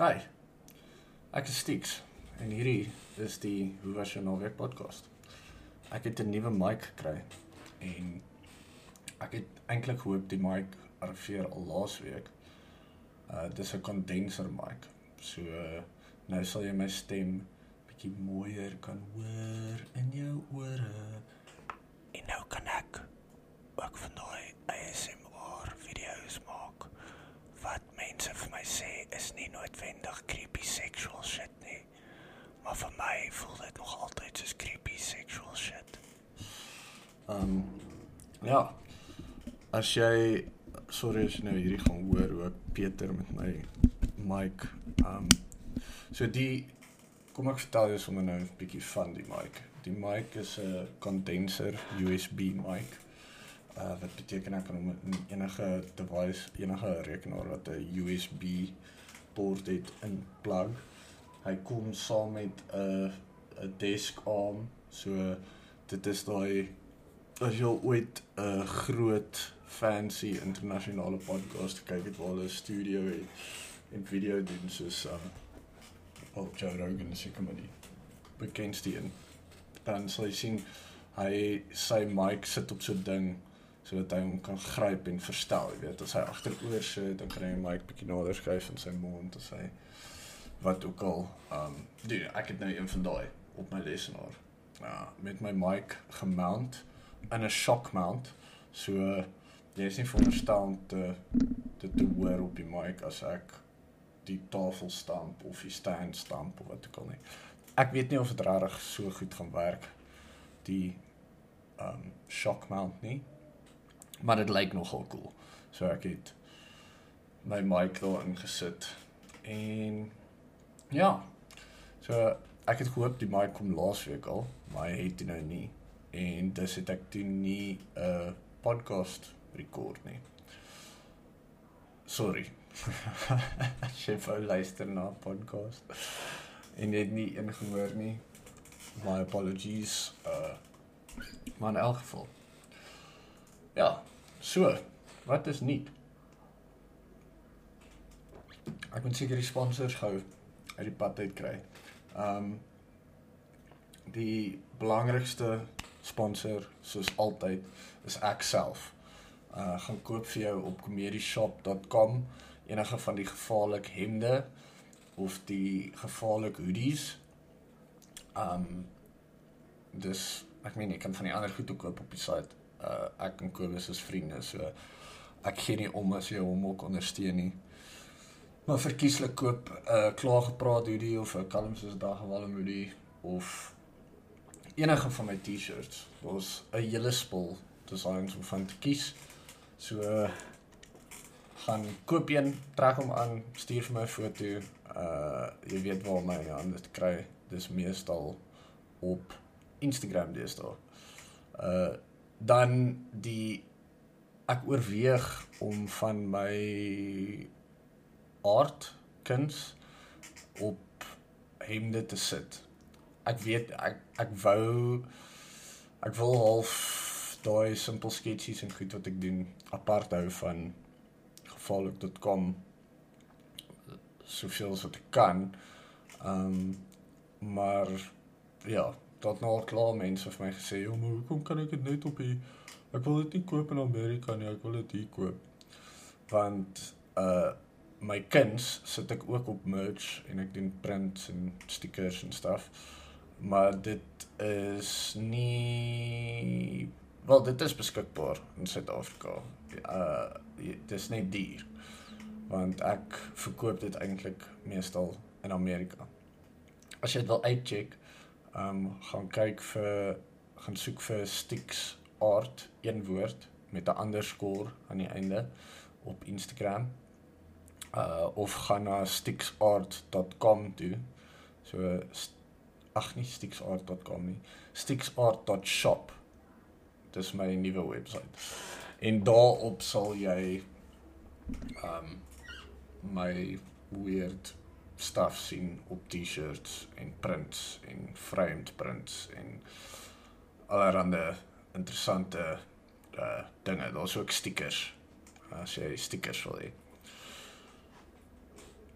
Hi. Ek is Stix en hierdie is die Hoe was jou naweek podcast. Ek het 'n nuwe mic gekry en ek het eintlik gehoop die mic arriveer al laas week. Uh dis 'n kondenser mic. So uh, nou sal jy my stem bietjie mooier kan hoor in jou ore. En nou kan ek ook van daai ASMR video's maak wat mense vir my sê is nie noodwendig creepy sexual shit nie. Maar vir my voel dit nog altyd soos creepy sexual shit. Um ja. As jy sorry as jy nou hierdie gaan hoor hoe ek Peter met my mic um so die kom ek vertel jou sommer nou 'n bietjie van die mic. Die mic is 'n condenser USB mic. Uh wat beteken ek kan hom in enige device, enige rekenaar wat 'n USB poort het in plug. Hy kom saam met 'n 'n desk arm. So dit is daai as jy ooit 'n groot fancy internasionale podcast kyk het waar hulle 'n studio het en video doen soos uh Paul Joe Rogan se kom die bekendste een. Dan sal jy sien hy sy mic sit op so 'n ding sodat hy hom kan gryp en verstel, jy weet, as hy agteroor sit, dan kan hy hom mic bietjie nader skuif in sy mond as hy wat ook al um doen. Ek het nou een van daai op my lesenaar. Ja, met my mic gemount in 'n shock mount. So jy is nie veronderstel om te te te hoor op die mic as ek die tafel stamp of die stand stamp of wat ook al nie. Ek weet nie of dit regtig so goed gaan werk die um shock mount nie. Maar dit lyk nogal cool. So ek het my mic daar ingesit en ja. So ek het gehoop die mic kom laasweek al, maar hy het dit nou nie en dus het ek toe nie 'n uh, podcast rekord nie. Sorry. Chef ou luister na 'n podcast en het nie een gehoor nie. My apologies. Uh maar in elk geval. Ja, so, wat is nie? Ek moet seker die sponsors gou uit die pad uit kry. Um die belangrikste sponsor soos altyd is ek self. Uh gaan koop vir jou op comedieshop.com enige van die gevaarlik hemde of die gevaarlik hoodies. Um dis ek meen ek kan van die ander goed ook koop op die site. Uh ek en Kobus is vriende, so ek gee nie om as jy hom ook ondersteun nie. Maar verkieslik koop uh, klaar gepraat hoodie of 'n kalm soos dag gewalm hoodie of enige van my T-shirts. Daar's 'n hele spul designs om van te kies. So uh, gaan koop een, trek hom aan, stuur vir my 'n foto. Uh jy weet waar my hande te kry. Dis meestal op Instagram deesdae. Uh dan die ek oorweeg om van my art kuns op hemde te sit. Ek weet ek ek wou ek wil half daai simple sketchies en goed wat ek doen apart hou van gevaarlik.com soveel as wat ek kan. Ehm um, maar ja, tot nou al klaar mense vir my gesê, "Ja, maar hoekom kan ek dit net op die ek wil dit nie koop in Amerika nie, ek wil dit hier koop." Want uh my kuns sit ek ook op merch en ek doen prints en stickers en stuff. Maar dit is nie wel dit is beskikbaar in Suid-Afrika. Uh dit is net duur. Want ek verkoop dit eintlik meestal in Amerika. As jy dit wil uitcheck, um, gaan kyk vir gaan soek vir Stix Art een woord met 'n underscore aan die einde op Instagram uh of gaan na stixart.com toe. So ag nie stixart.com nie. stixart.shop. Dis my nuwe webwerf. En daarop sal jy um my weird stuff sien op T-shirts en prints en framed prints en allerlei interessante uh dinge. Daar's ook stickers as jy stickers wil hê.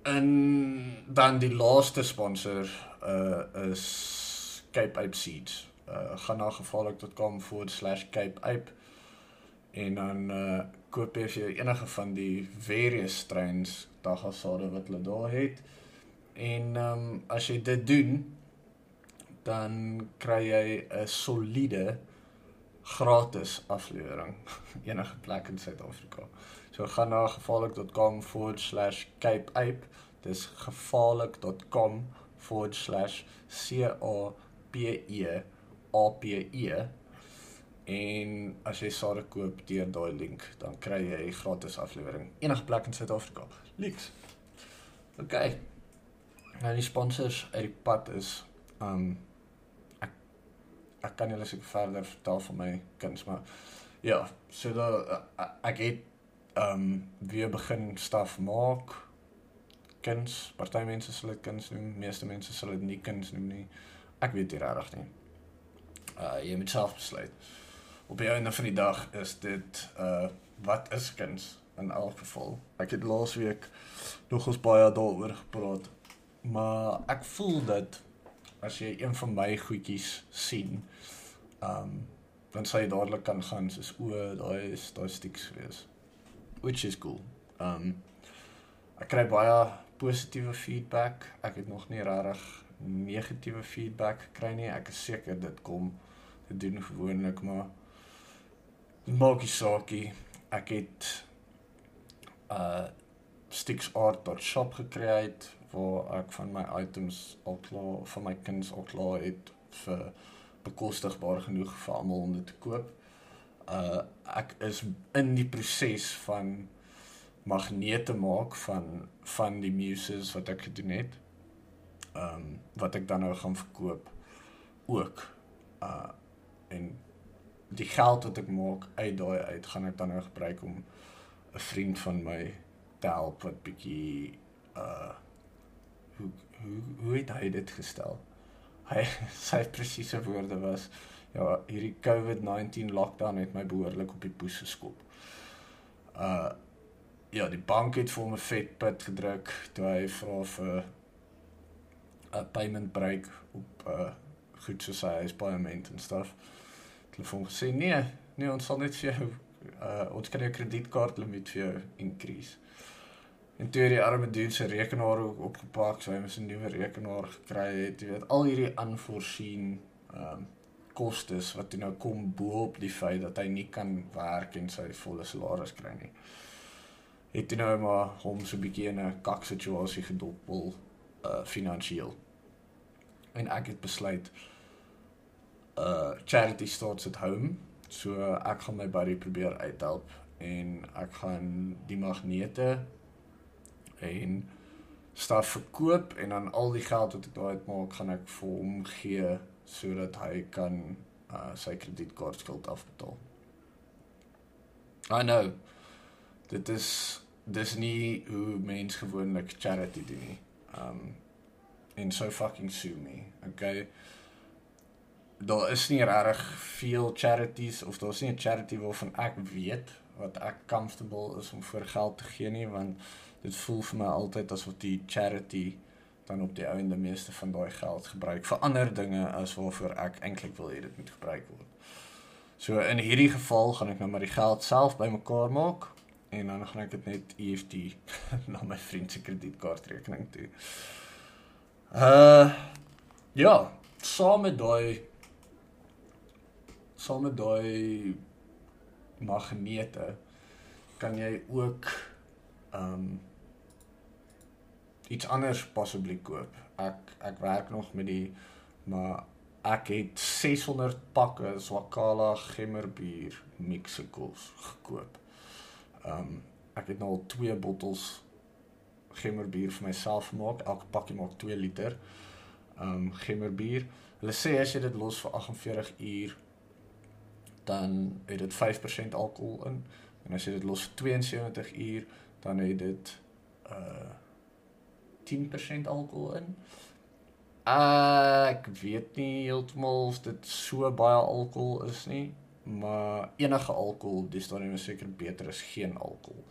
En dan die laaste sponsor uh is Cape Ape Seeds. Uh gaan na gevaarlik.com/cape ape en dan uh koop jy enige van die various strains dagasade wat hulle daar het. En ehm um, as jy dit doen, dan kry jy 'n soliede gratis aflewering enige plek in Suid-Afrika. So gaan na gevaarlik.com/cape ape. Dis gevaarlik.com/c-a-p-e a-p-e en as jy sade koop deur daai link, dan kry jy gratis aflewering enige plek in Suid-Afrika. Leaks. OK. Nou die sponsors uit die pad is um ek ek kan julle seker verder vertel van my kuns, maar ja, so da ek het um weer begin staf maak. Kuns, party mense sal dit kuns noem, meeste mense sal dit nie kuns noem nie. Ek weet nie regtig nie. Uh jy moet self besluit op die einde van die dag is dit uh wat is kuns in elk geval. Ek het laasweek nog ons baie daaroor gepraat. Maar ek voel dat as jy een van my goedjies sien, um dan sê jy dadelik kan gaan soos o, daai is daai stiks wees. Which is cool. Um ek kry baie positiewe feedback. Ek het nog nie regtig negatiewe feedback gekry nie. Ek is seker dit kom dit doen gewoonlik maar maak nie saakie. Ek het uh sticksart.shop gekry waar ek van my items al klaar van my kinders al klaar het vir bekostigbaar genoeg vir almal om dit te koop. Uh ek is in die proses van magnete maak van van die muses wat ek gedoen het. Um wat ek dan nou gaan verkoop ook. Uh en die geld wat ek maak uit daai uit gaan ek dan nou gebruik om 'n vriend van my te help wat bietjie uh hoe hoe hoe het hy dit gestel? Hy sy presiese woorde was ja, hierdie COVID-19 lockdown het my behoorlik op die poes geskop. Uh ja, die bank het vir hom 'n vet pit gedruk toe hy vra vir 'n payment break op uh goed soos hy is payment en stuff hulle vir hom gesê nee, nee, ons sal net vir jou uh ons kan jou kredietkaart limiet vir jou increase. En toe die arme dude se rekenaar ook opgepak, so hy moes 'n nuwe rekenaar gekry het, jy weet, al hierdie unforeseen um kostes wat nou kom bo op die feit dat hy nie kan werk en sy volle salaris kry nie. Het hy nou maar hom so 'n bietjie in 'n kak situasie gedoppel uh finansiëel. En ek het besluit uh charity starts at home. So ek gaan my buddy probeer uithelp en ek gaan die magnete en staf verkoop en dan al die geld wat ek daai uitmaak gaan ek vir hom gee sodat hy kan uh sy kredietkaartskuld afbetaal. I know. Dit is dis nie hoe mens gewoonlik charity doen nie. Um en so fucking sue me. Okay daar is nie regtig veel charities of daar's nie 'n charity waarvan ek weet wat ek comfortable is om vir geld te gee nie want dit voel vir my altyd asof die charity dan op die einde meeste van daai geld gebruik vir ander dinge as waarvoor ek eintlik wil hê dit moet gebruik word. So in hierdie geval gaan ek nou maar die geld self bymekaar maak en dan gaan ek dit net EFT na my vriend se kredietkaartrekening toe. Uh ja, saam met daai saam met daai magnete kan jy ook um, iets anders possibly koop. Ek ek werk nog met die maar ek het 600 pakke Swakala gemmerbier mixicles gekoop. Ehm um, ek het nou al 2 bottels gemmerbier vir myself gemaak. Elke pakkie maak 2 liter. Ehm um, gemmerbier. Hulle sê as jy dit los vir 48 uur dan het dit 5% alkohol in en as jy dit los vir 72 uur dan het dit uh 10% alkohol in. Ek weet nie heeltemal of dit so baie alkohol is nie, maar enige alkohol, dis dan net seker beter as geen alkohol.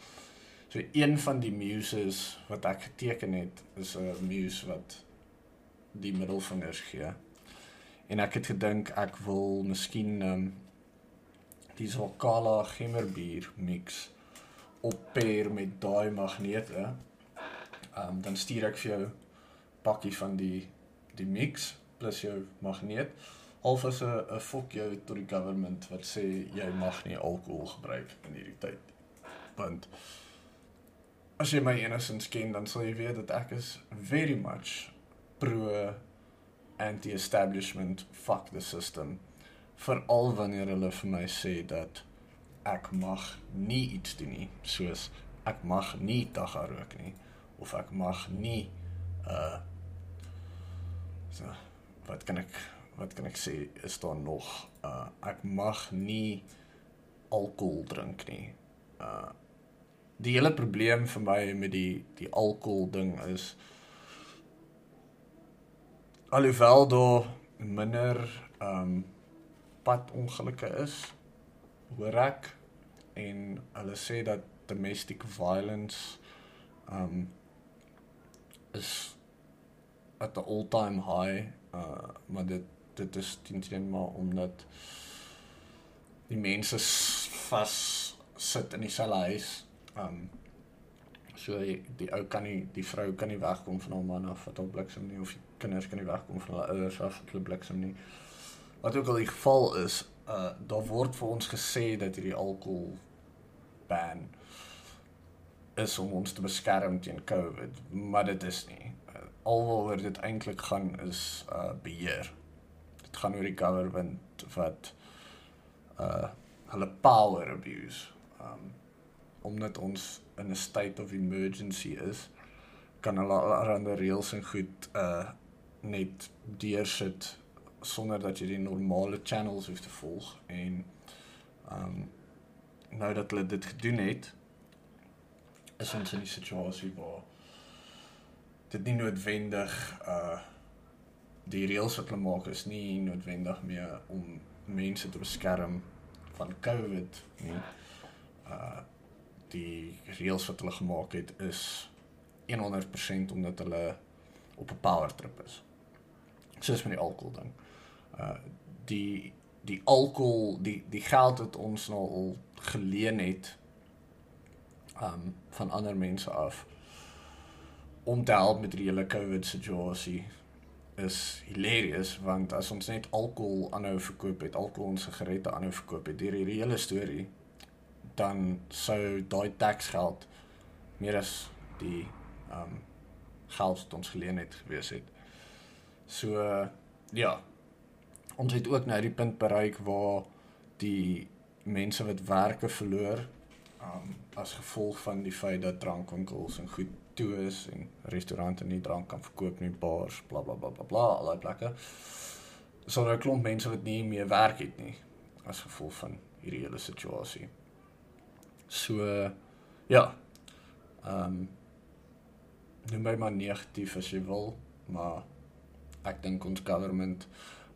So een van die muses wat ek geteken het is 'n muse wat die middelvingers gee. En ek het gedink ek wil miskien ehm um, die Zokala gemmerbier mix op pair met daai magnete. Ehm um, dan stuur ek vir jou pakkie van die die mix plus jou magneet half as 'n 'n fok jou tot die government wat sê jy mag nie alkohol gebruik in hierdie tyd. Want as jy my enigstens ken, dan sal jy weet dat ek is very much pro anti-establishment, fuck the system. Veral wanneer hulle vir my sê dat ek mag nie iets doen nie, soos ek mag nie dagga rook nie of ek mag nie uh so wat kan ek wat kan ek sê is daar nog uh ek mag nie alkohol drink nie. Uh die hele probleem vir my met die die alkohol ding is alhoewel daar minder um pad ongelukke is hoor ek en hulle sê dat domestic violence um is at the all time high uh maar dit dit is teen maar omdat die mense vas sit in dieselfde huis um so die, die ou kan nie die vrou kan nie wegkom van haar man af wat op bliksem nie of die kinders kan nie wegkom van hulle ouers af wat hulle bliksem nie. Wat ook al die geval is uh daar word vir ons gesê dat hierdie alkohol ban is om ons te beskerm teen COVID, maar dit is nie. Uh, Alwaaroor dit eintlik gaan is uh beheer. Dit gaan oor die government wat uh hulle power abuse. Um omdat ons in 'n state of emergency is, kan hulle allerlei reëls en goed uh net deursit sonder dat jy die normale channels hoef te volg en um nou dat hulle dit gedoen het is ons in 'n situasie waar dit nie noodwendig uh die reëls wat hulle maak is nie noodwendig meer om mense te beskerm van COVID nie. Uh die reëls wat hulle gemaak het is 100% omdat hulle op 'n power trip is. Soos met die alkohol ding uh die die alkohol die die geld wat ons nou al geleen het um van ander mense af om te help met die hele COVID situasie is hilarious want as ons net alkohol aanhou verkoop het alkohol en sigarette aanhou verkoop het hierdie hele storie dan sou daai tax geld meer as die um geld wat ons geleen het gewees het. So uh, ja ons het ook nou die punt bereik waar die mense wat werke verloor um, as gevolg van die feit dat drankwinkels en goed toe is en restaurante nie drank kan verkoop nie, bars, bla bla bla bla bla, al daai plekke. So 'n klomp mense wat nie meer werk het nie as gevolg van hierdie hele situasie. So ja. Ehm um, noem my maar negatief as jy wil, maar ek dink ons government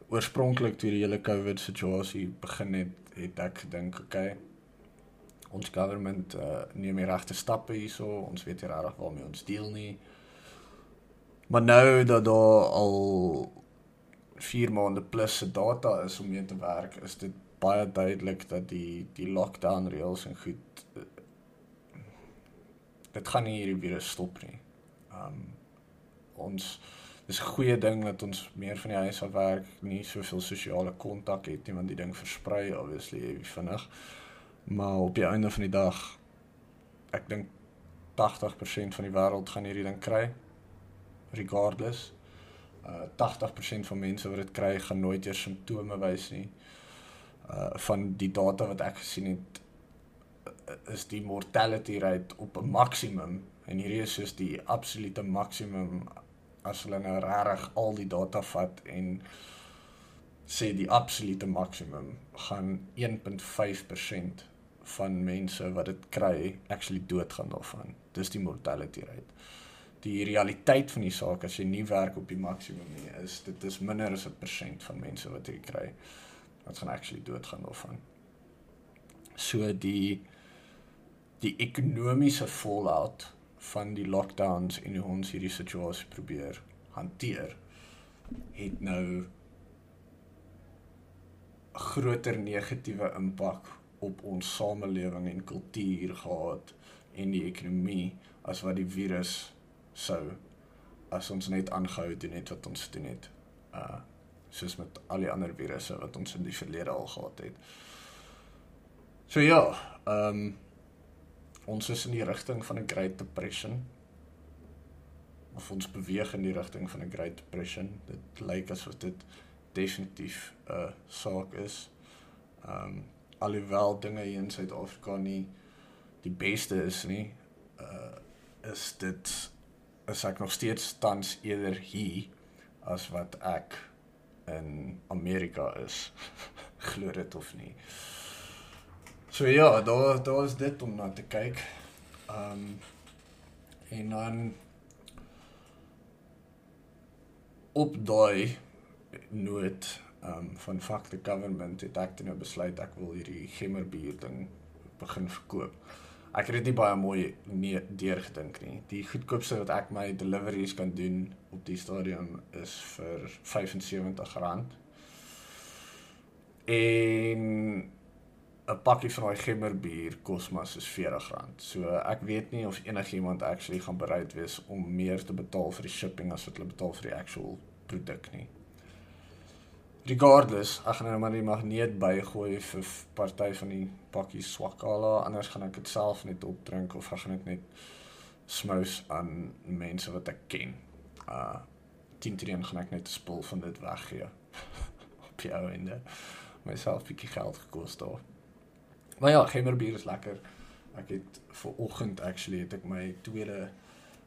oorspronklik toe die hele COVID situasie begin het, het ek gedink, okay, ons government uh, neem die regte stappe hierso, ons weet nie regtig waarmee ons deel nie. Maar nou dat daar al 4 maande plus se data is om mee te werk, is dit baie duidelik dat die die lockdown reëls en goed uh, dit gaan nie hierdie virus stop nie. Um ons dis 'n goeie ding dat ons meer van die huis af werk, nie soveel sosiale kontak het nie want die ding versprei obviously vinnig. Maar op die einde van die dag ek dink 80% van die wêreld gaan hierdie ding kry regardless. Uh 80% van mense wat dit kry gaan nooit eers simptome wys nie. Uh van die data wat ek gesien het uh, is die mortality rate op 'n maksimum en hierdie is soos die absolute maksimum as hulle nou regtig al die data vat en sê die absolute maksimum gaan 1.5% van mense wat dit kry actually doodgaan daarvan. Dis die mortality rate. Die realiteit van die saak as jy nie werk op die maksimum nie, is dit is minder as 'n persent van mense wat dit kry wat gaan actually doodgaan daarvan. So die die ekonomiese fallout van die lockdowns en hoe ons hierdie situasie probeer hanteer het nou groter negatiewe impak op ons samelewing en kultuur gehad en die ekonomie as wat die virus sou as ons net aangehou het doen net wat ons doen het. Uh soos met al die ander virusse wat ons in die verlede al gehad het. So ja, ehm um, ons is in die rigting van 'n Great Depression. Of ons beweeg in die rigting van 'n Great Depression. Dit lyk asof dit definitief 'n uh, saak is. Ehm um, alhoewel dinge hier in Suid-Afrika nie die beste is nie, uh is dit is ek nog steeds tans eerder hier as wat ek in Amerika is. Glo dit of nie. So ja, daar daar is dit om na te kyk. Ehm um, en dan op daai noot ehm um, van fuck the government het ek nou besluit ek wil hierdie gemmerbier ding begin verkoop. Ek het dit nie baie mooi nee deurgedink nie. Die goedkoopste wat ek my deliveries kan doen op die stadium is vir R75. En 'n pakkie van daai gemmerbier kos maar soos R40. So ek weet nie of enigiemand actually gaan bereid wees om meer te betaal vir die shipping as wat hulle betaal vir die actual produk nie regardless, ek gaan nou maar die magneet bygooi vir party van die pakkies swakala, anders gaan ek dit self net opdrink of ek gaan dit net smous aan mense wat ek ken. Uh 10 trien gaan ek net 'n spul van dit weggee. op jou einde. Myself bietjie geld gekos daar. Maar ja, gemmerbier is lekker. Ek het vir oggend actually het ek my tweede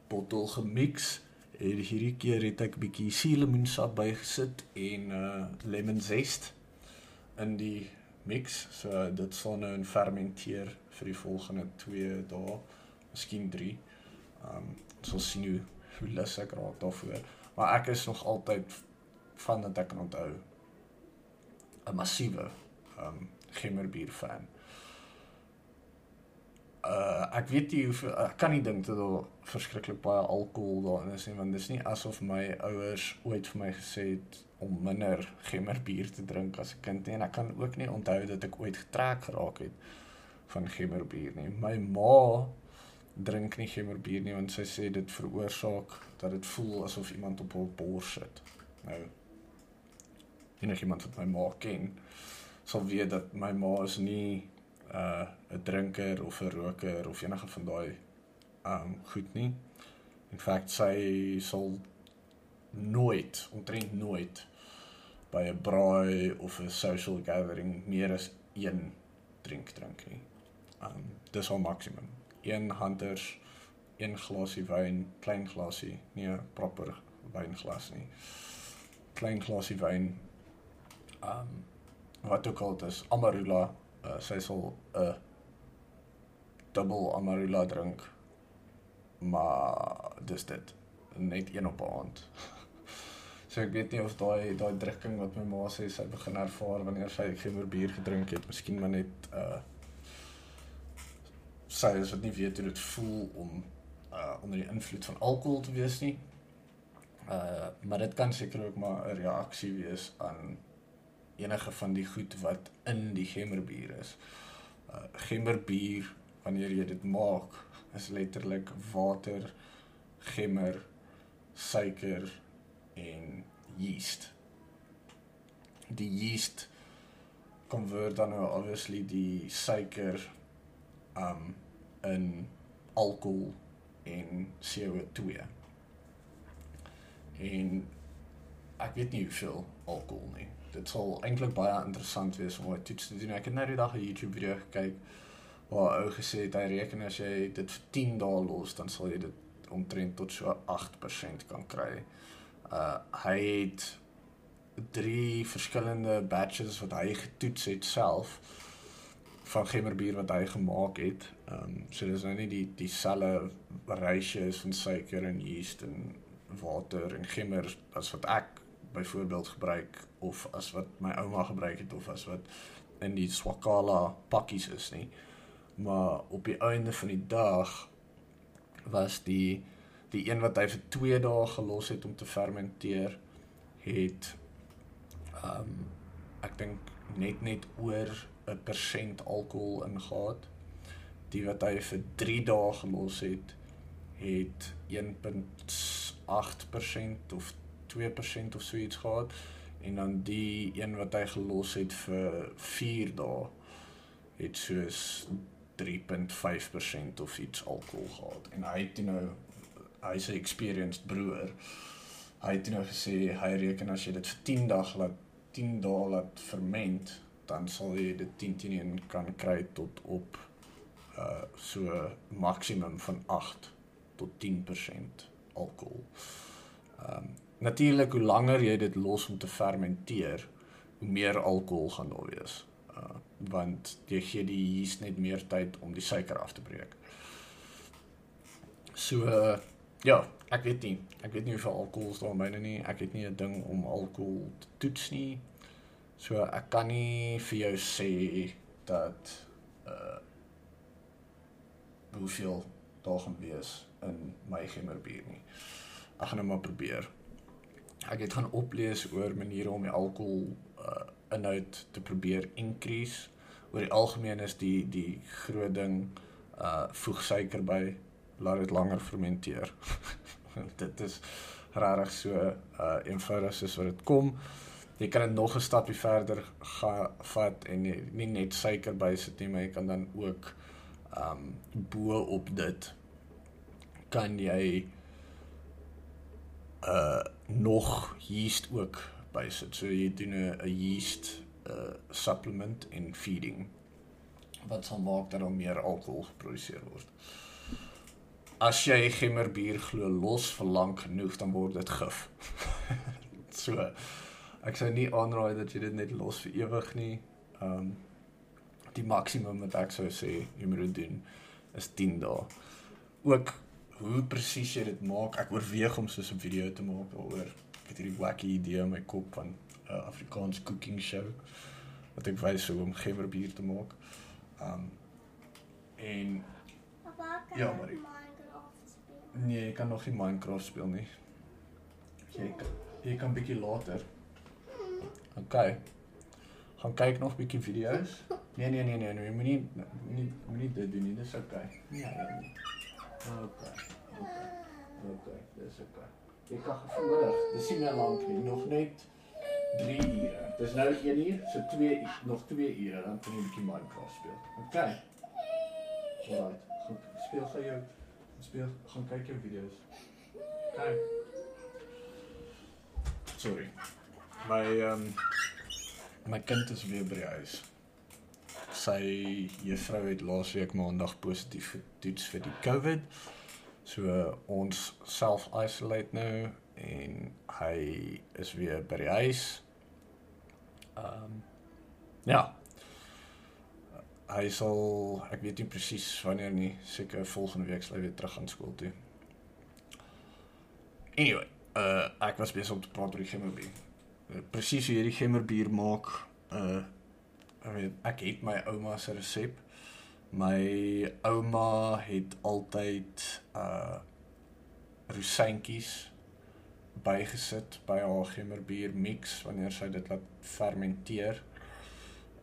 bottel gemix En hierdie keer het ek bietjie suurlemoensap bygesit en uh lemon zest in die mix. So dit sal nou in fermenteer vir die volgende 2 dae, miskien 3. Um ons sal sien hoe hoe lus ek raak daarvoor. Maar ek is nog altyd van dat ek kan onthou 'n massiewe um gemmerbier fan uh ek weet nie hoe ek kan nie dink dat daar verskriklik baie alkohol daarin is nie want dis nie asof my ouers ooit vir my gesê het om minder gemmerbier te drink as 'n kind nie en ek kan ook nie onthou dat ek ooit getrek geraak het van gemmerbier nie. My ma drink nie gemmerbier nie want sy sê dit veroorsaak dat dit voel asof iemand op haar bors sit. Nou enigiemand wat my ma ken sal weet dat my ma is nie uh 'n drinker of 'n roker of enige van daai um goed nie. In feite sy sal nooit, omtrent nooit by 'n braai of 'n social gathering meer as een drink drink nie. Um dis al maksimum. Een hunters, een glasie wyn, klein glasie, nie 'n proper wynglas nie. Klein glasie wyn. Um wat ook al dit is, Amarula uh, sy sal 'n uh, dubbel amarula drink. Maar dis dit. Net een op 'n aand. so ek weet nie of daai daai drukking wat my ma sê sy begin ervaar wanneer sy gemmer bier gedrink het, miskien maar net uh sy is wat nie weet hoe dit voel om uh onder die invloed van alkohol te wees nie. Uh maar dit kan seker ook maar 'n reaksie wees aan enige van die goed wat in die gemmerbier is. Uh gemmerbier wanneer jy dit maak is letterlik water, gemmer, suiker en yeast. Die yeast konverteer dan nou obviously die suiker um in alkohol en CO2. En ek weet nie hoeveel alkohol nie dit sal eintlik baie interessant wees om dit toets te doen. Ek het nou die dag 'n YouTube video gekyk waar ou gesê het hy reken as jy dit vir 10 dae los, dan sal jy dit omtrent tot so 8% kan kry. Uh hy het drie verskillende batches wat hy getoets het self van gemmerbier wat hy gemaak het. Ehm um, so dis nou nie die dieselfde ratios van suiker en yeast en water en gemmer as wat ek byvoorbeeld gebruik of as wat my ouma gebruik het of as wat in die Swakala pakkies is nie. maar op die einde van die dag was die die een wat hy vir 2 dae gelos het om te fermenteer het ehm um, ek dink net net oor 'n persent alkohol ingehaat. Die wat hy vir 3 dae gelos het het 1.8% of 2% of so iets gehad. En dan die een wat hy gelos het vir 4 dae het soos 3.5% of iets alkohol gehad. En hy het nou hy's 'n experienced broer hy het nou gesê hy reken as jy dit vir 10 dae laat 10 dae laat ferment dan sal jy dit 10 teen 1 kan kry tot op uh so maksimum van 8 tot 10% alkohol. Ehm um, natuurlik hoe langer jy dit los om te fermenteer, hoe meer alkohol gaan daar wees. Uh want jy gee die yeast net meer tyd om die suiker af te breek. So uh, ja, ek weet nie. Ek weet nie hoeveel alkohol daar binne nie. Ek het nie 'n ding om alkohol te toets nie. So ek kan nie vir jou sê dat uh hoeveel daar gaan wees in my gemmerbier nie. Ek gaan nou maar probeer. Ek het gaan oplees oor maniere om die alkohol uh, inhoud te probeer increase. Oor die algemeen is die die groot ding uh voeg suiker by, laat dit langer fermenteer. dit is regtig so uh eenvoudig soos wat dit kom. Jy kan dit nog 'n stapie verder gaan vat en nie, nie net suiker bysit nie, maar jy kan dan ook um bo op dit kan jy uh nog yeast ook bysit. So jy doen 'n yeast uh supplement in feeding wat sal maak dat daar meer alkohol geproduseer word. As jy gemmerbier glo los vir lank genoeg dan word dit gif. so ek sou nie aanraai dat jy dit net los vir ewig nie. Um die maksimum wat ek sou sê jy moet doen is 10 dae. Ook hoe presies jy dit maak. Ek oorweeg om so 'n video te maak daaroor. Ek het hierdie wacky idee in my kop van 'n uh, Afrikaans cooking show wat ek wys hoe om gemmerbier te maak. Um en Papa, kan Ja, ik Marie. Minecraft spelen? nee, jy kan nog nie Minecraft speel nie. Jy kan jy kan bietjie later. OK. Gaan kyk nog bietjie video's. Nee nee nee nee, nee jy moenie moenie moenie dit doen nie. Dis OK. Nee, nee. nee. OK. OK. Dis OK. Jy kan vanmiddag, dis nie meer lank nie, nog net 3 ure. Dis nou 1 uur, so 2 uur, nog 2 ure dan kan jy 'n bietjie Minecraft speel. OK. Alright. Gaan speel gou jou speel gaan kyk jou video's. OK. Sorry. My um, my kind is weer by die huis. Sy juffrou het laasweek maandag positief getoets vir die COVID. So ons self-isolate nou en hy is weer by die huis. Ehm um, ja. Hy sal ek weet nie presies wanneer nie, seker volgende week sal hy weer terug aan skool toe. Anyway, uh ek was besig om te praat oor die gemmerbier. Uh, presies hoe jy die gemmerbier maak, uh ek weet ek het my ouma se resep. My ouma het altyd uh rosyntjies bygesit by haar gemmerbier mix wanneer sy dit laat fermenteer.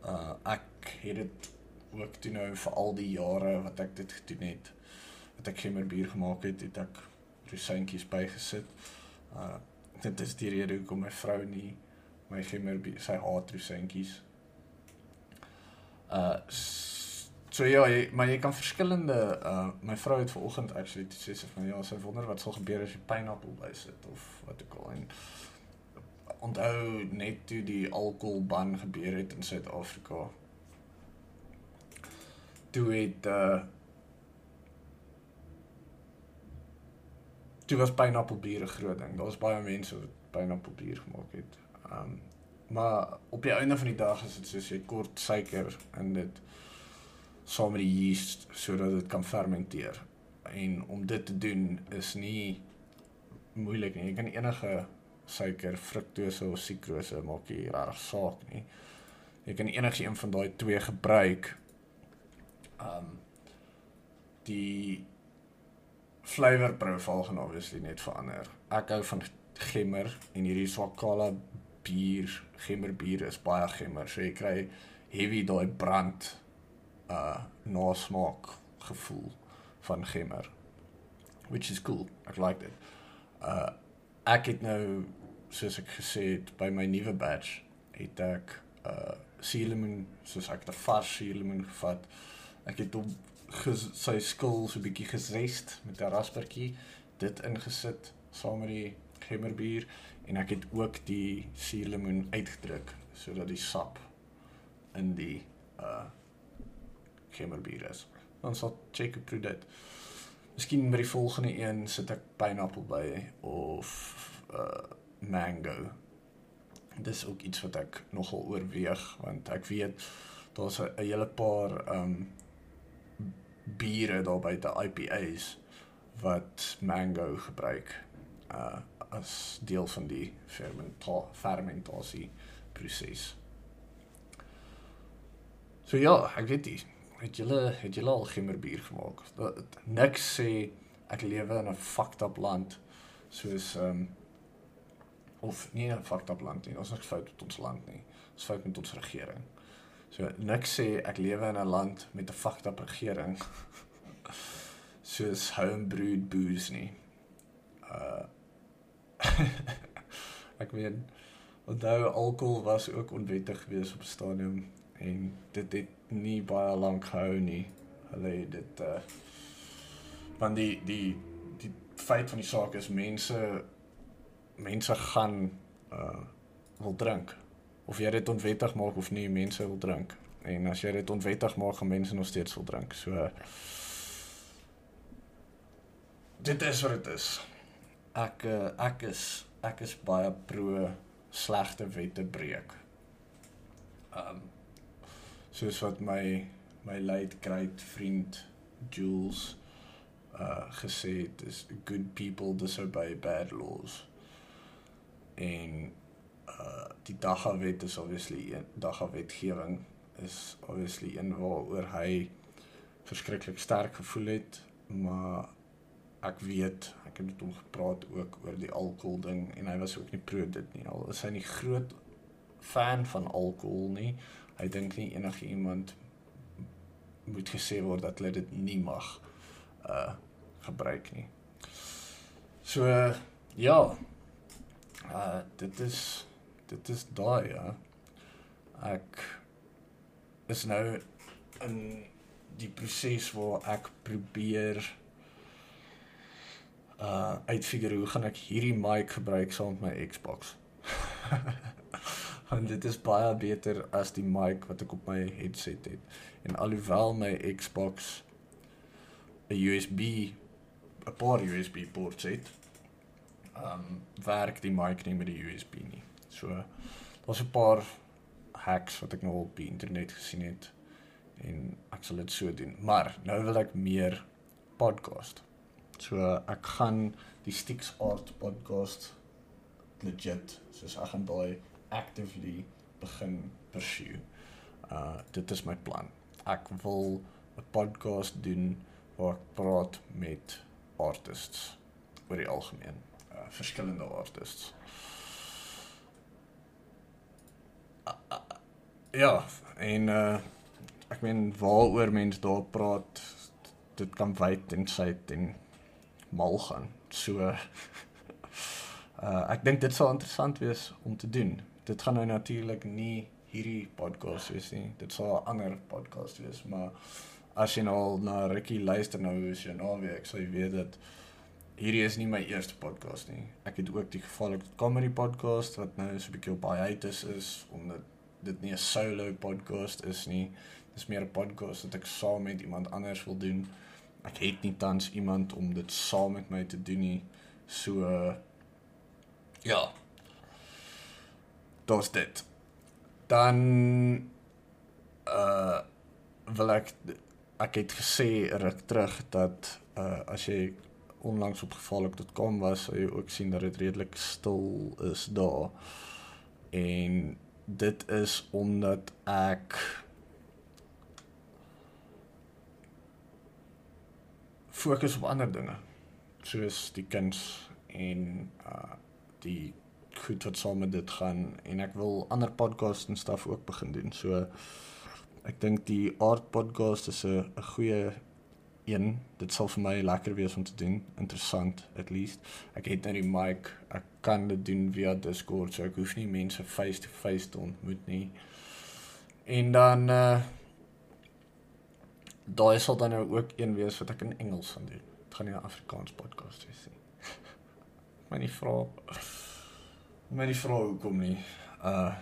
Uh ek het dit ook toe nou vir al die jare wat ek dit gedoen het, wat ek gemmerbier gemaak het, het ek rosyntjies bygesit. Uh dit is die rede hoekom my vrou nie my gemmerbier sy haat rosyntjies. Uh so ja, jy, maar jy kan verskillende uh my vrou het vanoggend actually toe sê sy van ja, sy wonder wat sal gebeur as jy pineappel bysit of wat ook al en onthou net toe die alkoholban gebeur het in Suid-Afrika. Toe het uh Toe was pineappelbier 'n groot ding. Daar's baie mense wat pineappelbier gemaak het. Um maar op die einde van die dag is dit soos jy kort suiker in dit saam met die yeast sodat dit kan fermenteer. En om dit te doen is nie moeilik nie. Jy kan enige suiker, fruktose of sukrose maak nie regtig saak nie. Jy kan enige een van daai twee gebruik um die flavor profile gaan obviously net verander. Ek hou van gemmer en hierdie Swakala bier, gemmer bier is baie gemmer. So jy kry heavy daai brand uh nasmaak gevoel van gemmer. Which is cool. Ek like dit. Uh ek het nou soos ek gesê het by my nuwe batch het ek uh cinnamon soos ek 'n vars cinnamon gevat. Ek het hom sy skil so bietjie gesrest met 'n raspertjie dit ingesit saam met die gemmerbier en ek het ook die suurlemoen uitgedruk sodat die sap in die uh gemmerbier is. Dan sal op dit. Miskien by die volgende een sit ek pineappel by of uh mango. Dis ook iets wat ek nogal oorweeg want ek weet daar's 'n hele paar um biere daar buite IPA's wat mango gebruik uh as deel van die fermenta fermentasie proses. So ja, ek weet nie. Het julle het julle al gemmerbier gemaak? Dat niks sê ek lewe in 'n fucked up land soos ehm um, of nie 'n fucked up land nie. Ons is fout met ons land nie. Ons fout met ons regering. So niks sê ek lewe in 'n land met 'n fucked up regering soos homebrewed booze nie. Uh ek weet onthou alkohol was ook onwettig geweest op stadium en dit het nie baie lank gehou nie. Hulle het dit uh want die die die feit van die saak is mense mense gaan uh wil drink of jy dit onwettig maak of nie mense wil drink en as jy dit onwettig maak gaan mense nog steeds wil drink. So dit is wat dit is. Ek uh, ek is ek is baie pro slegte wette breek. Um soos wat my my late great vriend Jules uh gesê het, is good people disobey bad laws. En uh die Dagga wet is obviously een Dagga wetgewing is obviously een waaroor hy verskriklik sterk gevoel het, maar ek weet, ek het met hom gepraat ook oor die alkohol ding en hy was ook nie pro dit nie. Al is hy nie groot fan van alkohol nie. Hy dink nie enige iemand moet gesê word dat hulle dit nie mag uh gebruik nie. So uh, ja. Uh dit is dit is daai ja. Ek is nou in die proses waar ek probeer uh uitfigure hoe gaan ek hierdie mic gebruik saam met my Xbox. Want dit is baie beter as die mic wat ek op my headset het. En alhoewel my Xbox 'n USB 'n paar USB ports het, um werk die mic nie met die USB nie. So daar's 'n paar hacks wat ek nou op die internet gesien het en ek sal dit so doen. Maar nou wil ek meer podcast. So ek gaan die Sticks Art podcast legit soos ek gaan daai actively begin pursue. Uh dit is my plan. Ek wil 'n podcast doen waar ek praat met artists oor die algemeen, uh verskillende artists. Uh, uh, ja, en uh ek meen waaroor mense daar praat, dit kan wyd en suid en mal gaan. So uh ek dink dit sal interessant wees om te doen. Dit gaan nou natuurlik nie hierdie podcast wees nie. Dit sal 'n ander podcast wees, maar as jy nou na Ricky luister nou is jy nou weer ek sal weet dat hierdie is nie my eerste podcast nie. Ek het ook die gevaarlike comedy podcast wat nou so 'n bietjie op hiatus is omdat dit nie 'n solo podcast is nie. Dis meer 'n podcast wat ek saam met iemand anders wil doen ek het nie tans iemand om dit saam met my te doen nie. So ja. Dit's dit. Dan uh wil ek ek het gesê ruk terug dat uh as jy onlangs op gevaarlik.com was, sou jy ook sien dat dit redelik stil is daar. En dit is omdat ek fokus op ander dinge soos die kuns en uh die goed wat saam met dit gaan en ek wil ander podcasts en stuff ook begin doen. So ek dink die art podcast is 'n goeie een. Dit sal vir my lekker wees om te doen. Interessant at least. Ek het nou die mic. Ek kan dit doen via Discord, so ek hoef nie mense face to face te ontmoet nie. En dan uh daai sal dan nou ook een wees wat ek in Engels gaan doen. Dit gaan nie 'n Afrikaans podcast wees nie. My nie vra my nie vra hoekom nie. Uh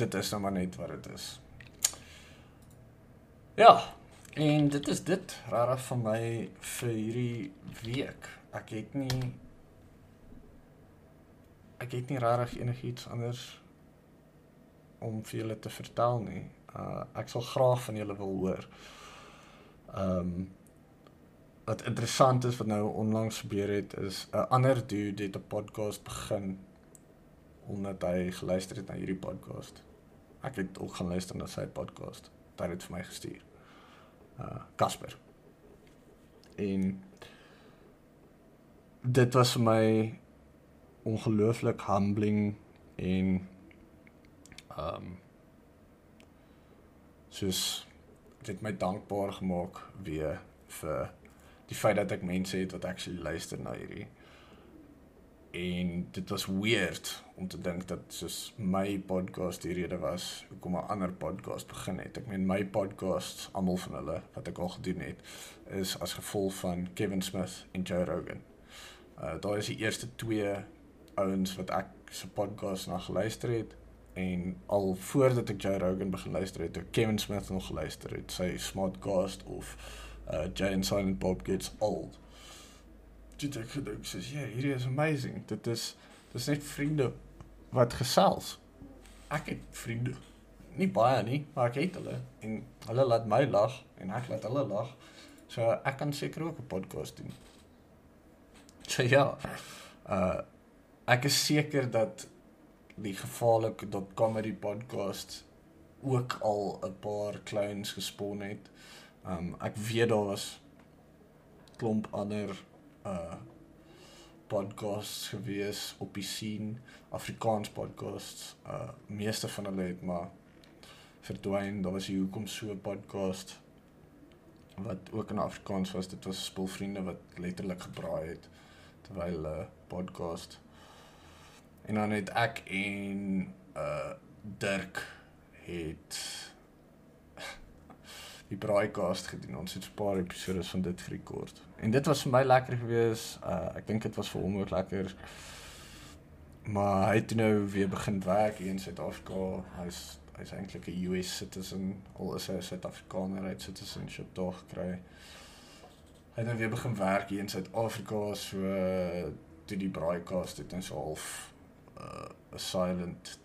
dit is nou maar net wat dit is. Ja, en dit is dit rarig van my vir hierdie week. Ek het nie ek het nie rarig enigiets anders om vir julle te vertel nie. Uh ek sal graag van julle wil hoor. Ehm um, wat interessant is wat nou onlangs gebeur het is 'n ander dude het 'n podcast begin omdat hy geluister het na hierdie podcast. Ek het ook gaan luister na sy podcast. Hy het dit vir my gestuur. Uh Casper. En dit was vir my ongelooflik humbling en ehm um, soos dit my dankbaar gemaak weer vir die feit dat ek mense het wat actually luister na hierdie en dit was weird om te dink dat soos my podcast die rede was hoekom 'n ander podcast begin het. Ek meen my podcasts almal van hulle wat ek al gedoen het is as gevolg van Kevin Smith en Joe Rogan. Uh daai is die eerste twee ouens wat ek se podcast na geluister het en al voordat ek Joe Rogan begin luister het, het Kevin Smith nog geluister het, sy Smartcast of uh Jay and Silent Bob Gets Old. Dit ek gedink sê, ja, hierdie is amazing. Dit is dis net vriende wat gesels. Ek het vriende. Nie baie nie, maar ek het hulle en hulle laat my lag en ek laat hulle lag. So ek kan seker ook 'n podcast doen. So ja. Uh ek is seker dat die gevaarlike.comedy podcast ook al 'n paar clowns gespon het. Um ek weet daar was klomp ander uh podcasts gewees op die scene, Afrikaans podcasts. Uh meeste van hulle het maar verdwyn. Daar was hier hoekom so 'n podcast wat ook in Afrikaans was. Dit was spulvriende wat letterlik gebraai het terwyl uh, podcast. En dan het ek en uh Dirk het die braaikaast gedoen. Ons het 'n paar episode van dit gerekord. En dit was vir my lekker gewees. Uh ek dink dit was vir hom ook lekker. Maar hy het nou weer begin werk hier in Suid-Afrika. Hy's hy's eintlik 'n US citizen. Al is hy 'n Suid-Afrikaner, hy het citizenship daar gekry. Hy het nou weer begin werk hier in Suid-Afrika so toe die braaikaast het en so half uh 'n silent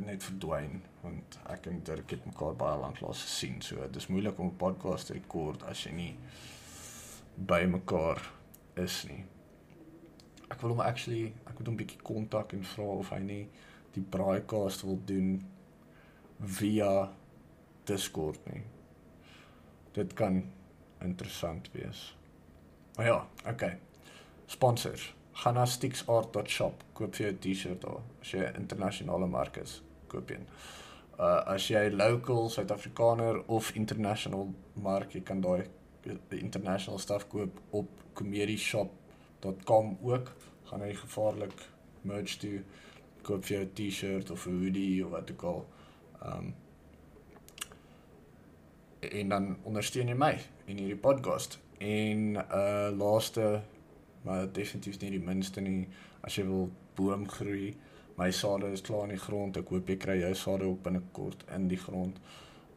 net verdwyn want ek en Dirk het mekaar baie lank laas gesien. So dis moeilik om 'n podcast te rekord as jy nie by mekaar is nie. Ek wil hom actually, ek moet hom bietjie kontak en vra of hy nie die braaikaast wil doen via Discord nie. Dit kan interessant wees. Maar ja, okay. Sponsors gaan na sticksart.shop koop vir jou 'n T-shirt daar as jy 'n internasionale merk is koop een. Uh as jy local Suid-Afrikaner of international mark, jy kan daai international stuff koop op comedyshop.com ook. Gaan hy gevaarlik merch toe koop vir jou 'n T-shirt of 'n hoodie of wat ook al. Um en dan ondersteun jy my in hierdie podcast. En uh laaste maar definitief nie die minste nie as jy wil boom groei. My sade is klaar in die grond. Ek hoop jy kry jou sade ook binnekort in die grond.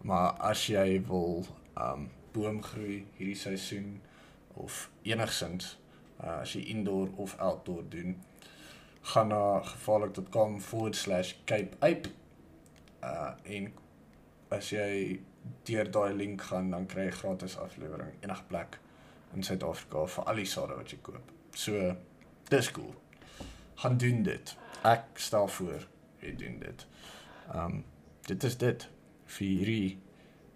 Maar as jy wil um boom groei hierdie seisoen of enigsins uh, as jy indoor of outdoor doen, gaan na gevaarlik.com/cape ape uh en as jy deur daai link gaan dan kry jy gratis aflewering enige plek in Suid-Afrika vir al die sade wat jy koop. So dis cool. Gaan doen dit. Ek stel voor jy doen dit. Um dit is dit vir hierdie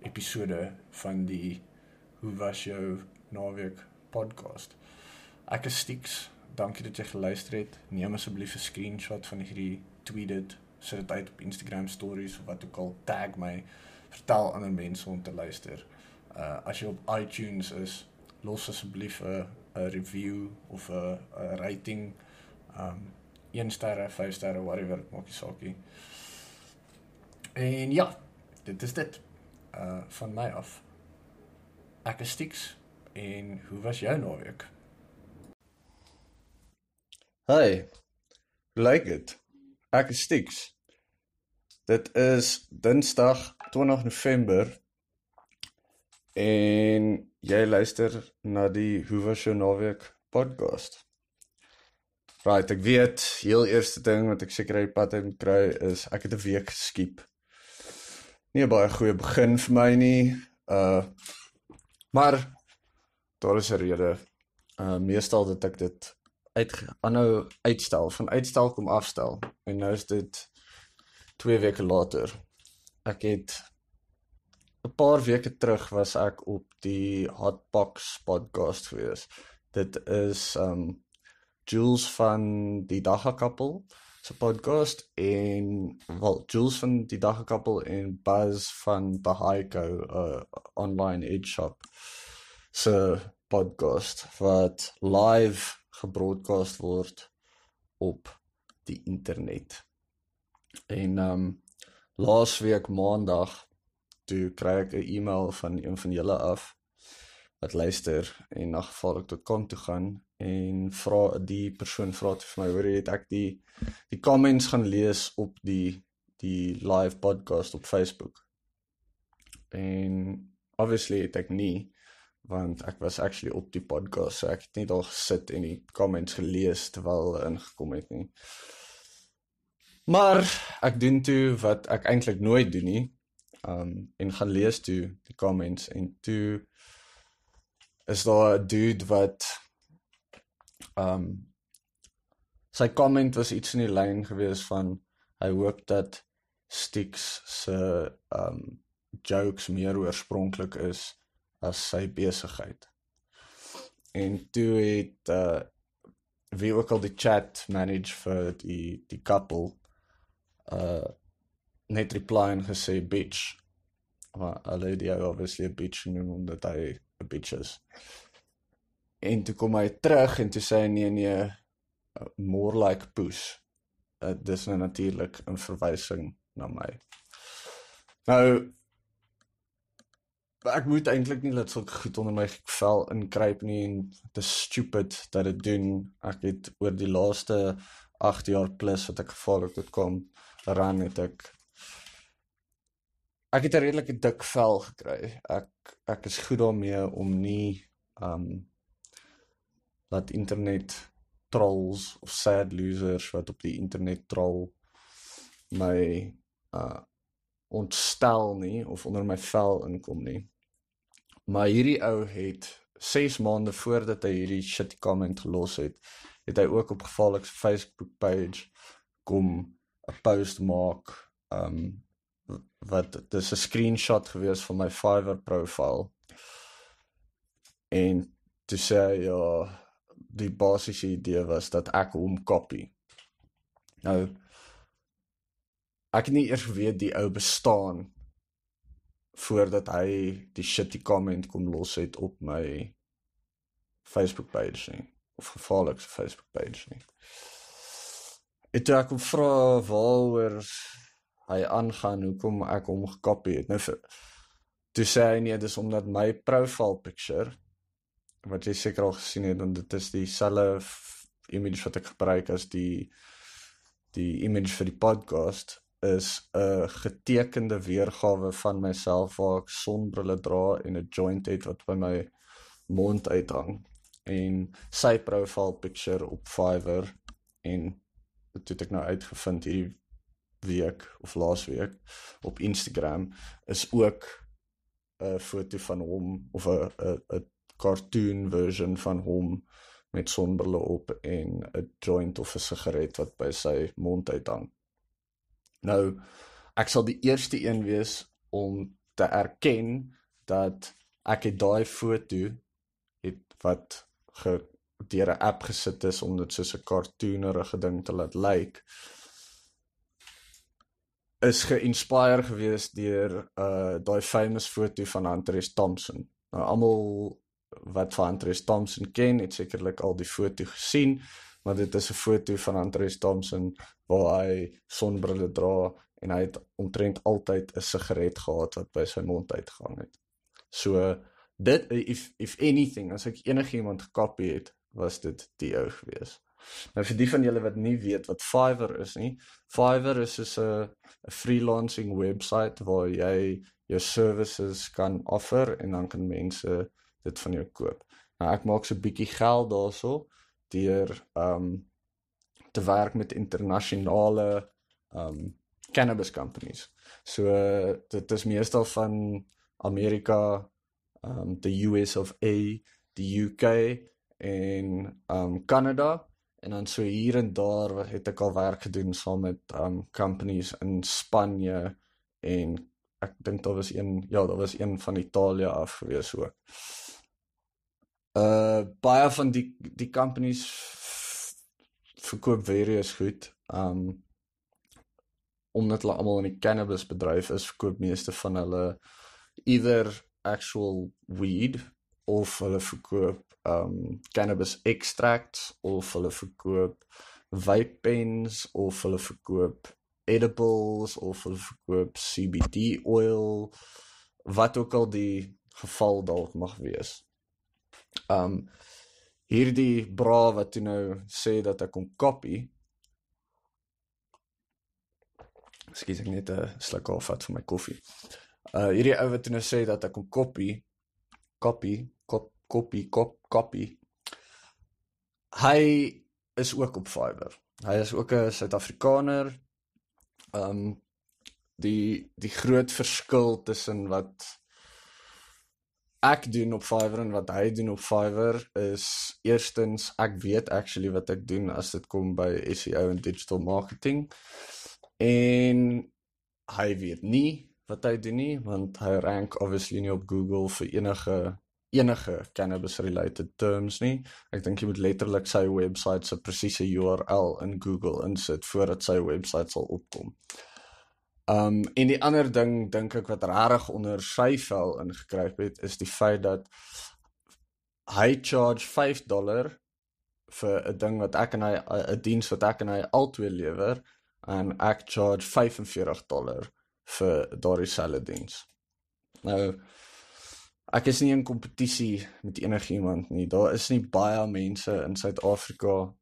episode van die Hoe was jou naweek podcast? Ek is Stix. Dankie dat jy geluister het. Neem asseblief 'n screenshot van hierdie tweet dit, sit dit uit op Instagram stories of wat ook al, tag my. Vertel ander mense om te luister. Uh as jy op iTunes is, los asseblief 'n review of 'n rating. Um 1 sterre, 5 sterre, whatever, maak nie saak nie. En ja, dit is dit. Uh van my af. Ek is Stix en hoe was jou naweek? Hoe lyk dit? Ek is Stix. Dit is Dinsdag 20 November en jy luister na die Hoe was jou naweek podcast. Right, ek weet, heel eerste ding wat ek seker uit pad uit kry is ek het 'n week geskiep. Nie 'n baie goeie begin vir my nie. Uh maar daar is 'n rede. Uh meestal dat ek dit uit aanhou uitstel, van uitstel kom afstel en nou is dit 2 weke later. Ek het 'n paar weke terug was ek op die Hotbox podcast gewees. Dit is um Jules van die Dagga Kappel se podcast en wel Jules van die Dagga Kappel en Buzz van the Haiko uh, online edge shop se podcast wat live gebroadcast word op die internet. En um laasweek maandag toe kry ek 'n e-mail van een van julle af wat luister en na geval ek tot kom toe gaan en vra die persoon vra vir my hoor jy het ek die die comments gaan lees op die die live podcast op Facebook. En obviously het ek nie want ek was actually op die podcast so ek het net al gesit en die comments gelees terwyl hulle ingekom het nie. Maar ek doen toe wat ek eintlik nooit doen nie. Um en gaan lees toe die comments en toe is daar 'n dude wat um sy comment was iets in die lyn gewees van hy hoop dat Stix se um jokes meer oorspronklik is as sy besigheid. En toe het uh wie ook al die chat manage vir die die couple uh net reply en gesê bitch. Maar hulle het jou obviously 'n bitch genoem omdat hy 'n bitch is. En toe kom hy terug en toe sê hy nee nee uh, more like push. Uh, dis nou natuurlik 'n verwysing na my. Nou ek moet eintlik nie laat sulke goed onder my vel inkruip nie en is stupid dat dit doen. Ek het oor die laaste 8 jaar plus wat ek gevaarlik tot kom ran het ek ek het 'n redelike dik vel gekry. Ek ek is goed daarmee om nie um laat internet trolls of sad losers wat op die internet troll my uh ontstel nie of onder my vel inkom nie. Maar hierdie ou het 6 maande voordat hy hierdie shit comment gelos het, het hy ook op gevaarlik se Facebook page kom 'n post maak um wat dis 'n screenshot gewees van my Fiverr profiel. En toe sê hy ja, die basiese idee was dat ek hom copy. Nou ek het nie eers geweet die ou bestaan voordat hy die shitty comment kom los het op my Facebook page nie of gevaarlik se Facebook page nie. Het ek hom vra waaroor hy aangaan hoekom ek hom gekopie het. Nou vir toe sê hy nee, dis omdat my profile picture wat jy seker al gesien het en dit is dieselfde image wat ek gebruik as die die image vir die podcast is 'n getekende weergawe van myself waar ek sonbrille dra en 'n joint het wat by my mond uithang. En sy profile picture op Fiverr en dit het ek nou uitgevind hierdie week of laas week op Instagram is ook 'n foto van hom of 'n 'n 'n cartoon version van hom met sonbrille op en 'n joint of 'n sigaret wat by sy mond uithang. Nou ek sal die eerste een wees om te erken dat ek het daai foto het wat ge deur 'n app gesit is om dit soos 'n cartoonerige ding te laat lyk is geïnspireer gewees deur uh daai famous foto van Hunter S Thompson. Nou almal wat van Hunter S Thompson ken, het sekerlik al die foto gesien, maar dit is 'n foto van Hunter S Thompson waar hy sonbrille dra en hy het omtrent altyd 'n sigaret gehad wat by sy mond uitgehang het. So dit if if anything as ek enigiemand gekopie het, was dit die ou gewees. Nou vir die van julle wat nie weet wat Fiverr is nie, Fiverr is soos 'n 'n freelancing website waar jy jou services kan offer en dan kan mense dit van jou koop. Nou ek maak so 'n bietjie geld daarso deur um te werk met internasionale um cannabis companies. So dit is meestal van Amerika, um the US of A, die UK en um Canada en dan so hier en daar het ek al werk gedoen saam met um companies in Spanje en ek dink daar was een ja, daar was een van Italië af gewees ook. Uh baie van die die companies verkoop various goed. Um omdat hulle almal in die cannabis bedryf is, verkoop meeste van hulle either actual weed of hulle verkoop um cannabis extracts of hulle verkoop vape pens of hulle verkoop edibles of hulle verkoop CBD oil wat ook al die geval dalk mag wees. Um hierdie bra wat jy nou sê dat ek kom copy Ekskuus ek net 'n sluk af vat vir my koffie. Uh hierdie ou wat nou sê dat ek kom copy copy kop copy kop copy. Hy is ook op Fiverr. Hy is ook 'n Suid-Afrikaner. Um die die groot verskil tussen wat ek doen op Fiverr en wat hy doen op Fiverr is eerstens ek weet actually wat ek doen as dit kom by SEO en digital marketing. En hy weet nie wat hy doen nie want hy rank obviously nie op Google vir enige enige cannabis related terms nie. Ek dink jy moet letterlik sy webwerf se presiese URL in Google insit voordat sy webwerf sal opkom. Um en die ander ding dink ek wat regtig onder sy vel ingekruip het is die feit dat hy charge 5 dollar vir 'n ding wat ek en hy 'n diens wat ek en hy altyd lewer en ek charge 45 dollar vir daardie selfde diens. Nou ek is nie in kompetisie met enigiemand nie. Daar is nie baie mense in Suid-Afrika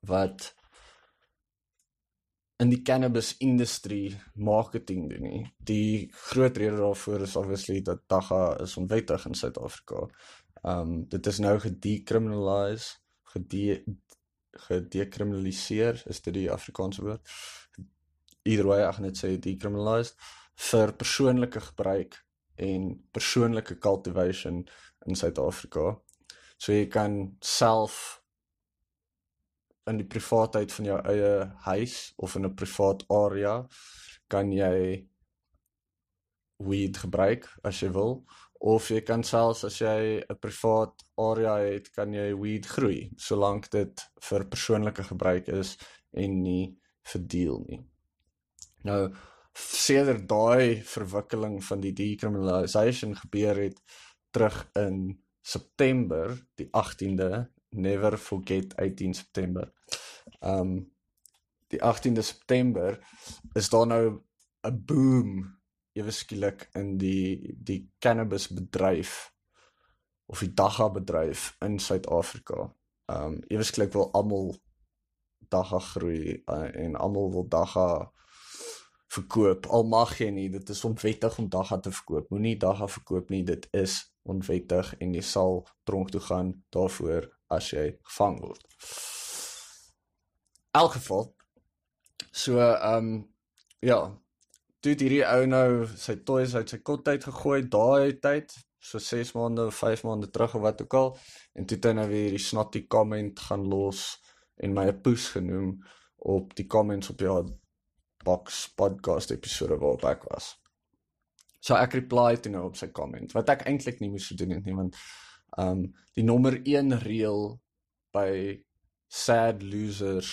wat in die cannabis industrie marketing doen nie. Die groot rede daarvoor is obviously dat dagga is onwettig in Suid-Afrika. Um dit is nou gedecriminalise, gede gedekriminaliseer is dit die Afrikaanse woord. Either way ek net sê decriminalized vir persoonlike gebruik en persoonlike cultivation in Suid-Afrika. So jy kan self in die privaatheid van jou eie huis of in 'n privaat area kan jy weed gebruik as jy wil of jy kan selfs as jy 'n privaat area het, kan jy weed groei solank dit vir persoonlike gebruik is en nie vir deel nie. Nou sedert daai verwikkeling van die decriminalisation gebeur het terug in September die 18de, never forget 18 September. Um die 18de September is daar nou 'n boom ewe skielik in die die cannabis bedryf of die dagga bedryf in Suid-Afrika. Um ewe skielik wil almal dagga groei uh, en almal wil dagga verkoop. Al mag jy nie, dit is onwettig om dagga te verkoop. Moenie dagga verkoop nie, dit is onwettig en jy sal tronk toe gaan daarvoor as jy gevang word. In elk geval so um ja, het hierdie ou nou sy toys uit sy kot uit gegooi daai tyd so 6 maande of 5 maande terug of wat ook al en toe het hy nou weer hierdie snotty comment gaan los en my 'n poes genoem op die comments op ja box podcast episode waarop ek was. So ek reply toe nou op sy comment wat ek eintlik nie moes gedoen het nie want um die nommer 1 reël by sad losers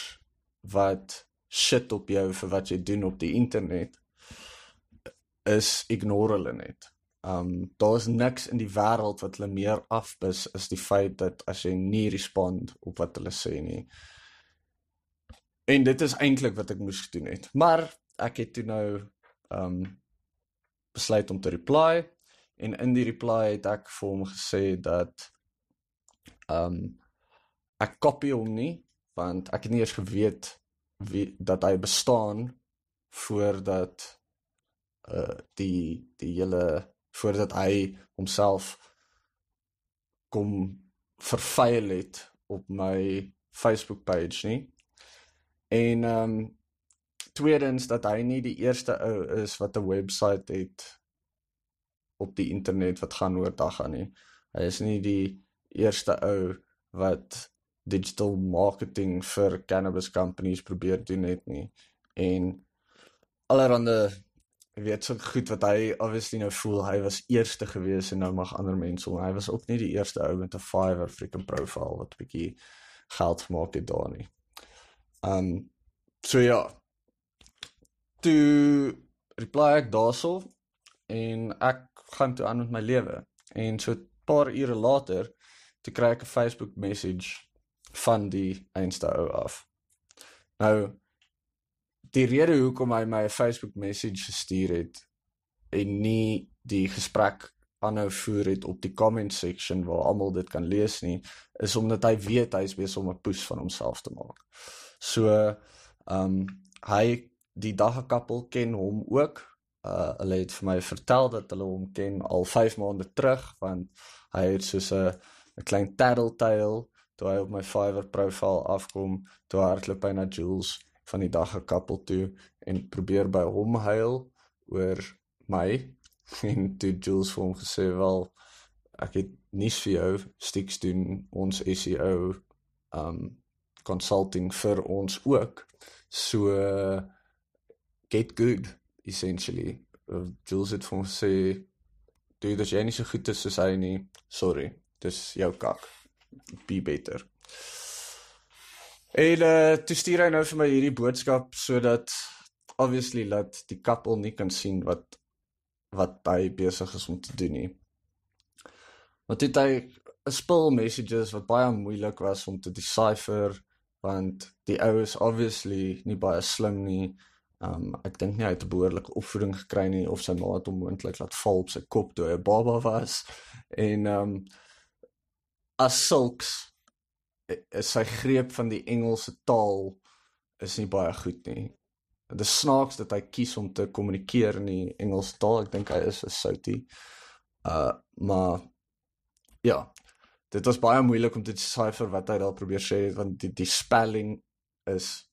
wat shit op jou vir wat jy doen op die internet is ignore hulle net. Um daar's niks in die wêreld wat hulle meer afbis is die feit dat as jy nie respond op wat hulle sê nie. En dit is eintlik wat ek moes gedoen het. Maar ek het toe nou um besluit om te reply en in die reply het ek vir hom gesê dat um ek kopie hom nie want ek het nie eers geweet wie dat hy bestaan voordat uh die die hele voordat hy homself kom vervuil het op my Facebook page nie. En ehm um, tweedens dat hy nie die eerste ou is wat 'n webwerf het op die internet wat gaan oor dagga nie. Hy is nie die eerste ou wat digital marketing vir cannabis companies probeer doen het nie. En allerhande ek weet so goed wat hy obviously nou voel hy was eerste gewees en nou mag ander mense hom. Hy was ook nie die eerste ou met 'n Fiverr freaking profile wat 'n bietjie geld gemaak het daar nie. Um so ja. Toe reply ek daarso en ek gaan toe aan met my lewe. En so 'n paar ure later toe kry ek 'n Facebook message van die einste ou af. Nou die rede hoekom hy my 'n Facebook message gestuur het en nie die gesprek aanhou voer het op die comment section waar almal dit kan lees nie, is omdat hy weet hy is besig om 'n push van homself te maak. So ehm um, hy die dagkappel ken hom ook. Uh hulle het vir my vertel dat hulle hom ken al 5 maande terug want hy het soos 'n 'n klein tattletale toe hy op my Fiverr profiel afkom, toe hardloop hy na Jules van die dag gekappel toe en probeer by hom huil oor my. En toe Jules vir hom gesê wel ek het nuus vir jou stiks doen. Ons SEO um consulting vir ons ook. So get good essentially uh, Jules het vir hom gesê doen dit jy nie so goed is soos hy nie sorry dis jou kak be better En uh toe stuur hy nou vir my hierdie boodskap sodat obviously laat die koppel nie kan sien wat wat hy besig is om te doen nie. Want dit hy 'n spul messages wat baie moeilik was om te decipher want die ou is obviously nie baie slim nie. Um ek dink nie hy het 'n behoorlike opvoeding gekry nie of sy ma het hom moontlik laat val op sy kop toe hy 'n baba was. En um as sulks is sy greep van die Engelse taal is nie baie goed nie. Dit is snaaks dat hy kies om te kommunikeer in die Engelse taal. Ek dink hy is 'n soutie. Uh maar ja, dit was baie moeilik om te decipher wat hy daar probeer sê want die die spelling is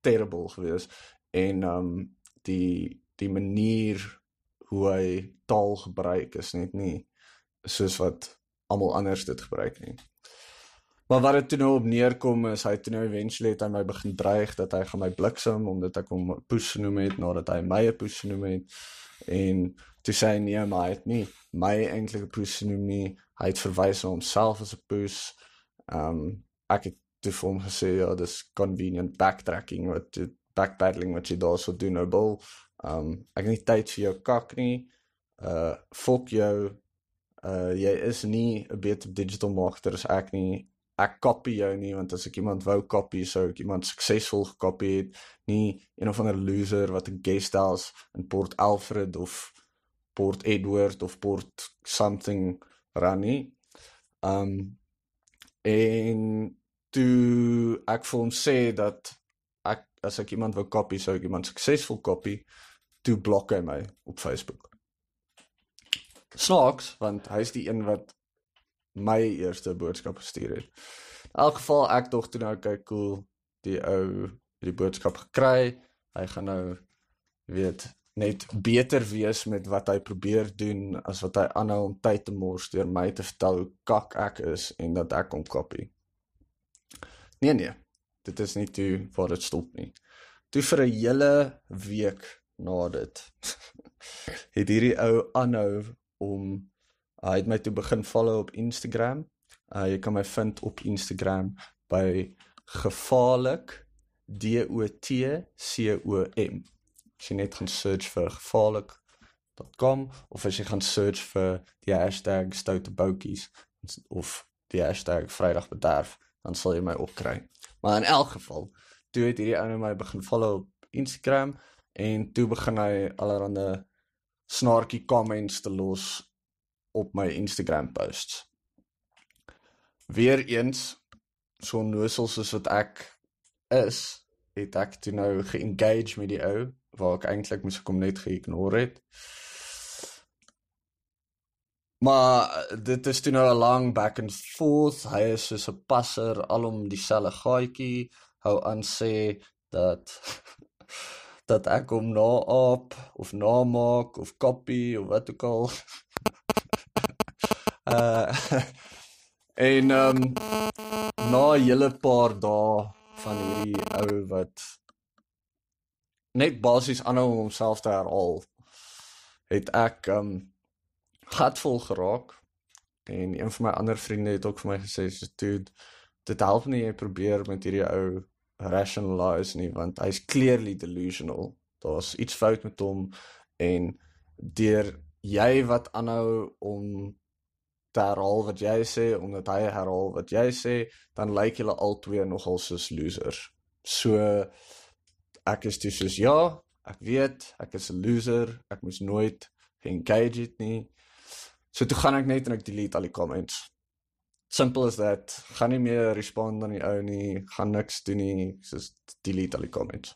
terrible geweest en um die die manier hoe hy taal gebruik is net nie soos wat almal anders dit gebruik nie. Maar wat dit toe nou op neerkom is hy toe nou eventually het hy my begin dreig dat hy gaan my bliksem omdat ek hom push genoem het nadat hy my 'n push genoem het. En toe sê hy nee maar hy het nie my eintlik 'n push genoem nie. Hy het verwys na homself as 'n push um ek het toe vir hom gesê ja dis convenient backtracking wat dit backpedaling wat jy daar sou doen nou bil um ek het nie tyd vir jou kak nie uh fok jou uh jy is nie 'n beter digital marketer as ek nie. Ek kopie jou nie want as ek iemand wou kopie sou ek iemand suksesvol gekopie het. Nie een of ander loser wat 'n guest house in Port Alfred of Port Edward of Port something ran nie. Um en toe ek vir hom sê dat as ek iemand wou kopie sou ek iemand suksesvol kopie toe blok hy my op Facebook snaaks want hy's die een wat my eerste boodskap gestuur het. In elk geval ek dog toe nou kyk cool die ou die boodskap gekry. Hy gaan nou weet net beter wees met wat hy probeer doen as wat hy aanhou om tyd te mors deur my te vertel hoe kak ek is en dat ek hom kopie. Nee nee, dit is nie toe waar dit stop nie. Toe vir 'n hele week na dit het hierdie ou aanhou om uh, hy het my toe begin follow op Instagram. Uh, jy kan my vind op Instagram by gevaarlik D O T C O M. As jy net gaan search vir gevaarlik.com of as jy gaan search vir die hashtag stoute boutjies of die hashtag vrydagbederf, dan sal jy my opkry. Maar in elk geval, toe het hierdie ou my begin follow op Instagram en toe begin hy allerlei snaartjie comments te los op my Instagram posts. Weereens so nosel soos wat ek is, het ek toe nou geengage met die ou waar ek eintlik moes kom net geïgnoreer het. Maar dit is toe nou 'n lang back and forth. Hy is soos 'n passer alom dieselfde gaatjie hou aan sê dat dat ek hom naap of namaak of copy of wat ook al. uh en um, na 'n hele paar dae van hierdie ou wat net basies aanhou om homself te herhaal het ek um, gatvol geraak en een van my ander vriende het ook vir my gesê dude dit help nie jy probeer met hierdie ou rationalize nie want hy's clearly delusional. Daar's iets fout met hom en deur jy wat aanhou om te herhaal wat jy sê omdat hy herhaal wat jy sê dan lyk julle albei nogal soos losers. So ek is dis soos ja ek weet ek is 'n loser. Ek moes nooit engage it nie So toe gaan ek net en ek delete al die comments. Simple as that. Gaan nie meer respond aan die ou nie, gaan niks doen nie, soos delete al die comments.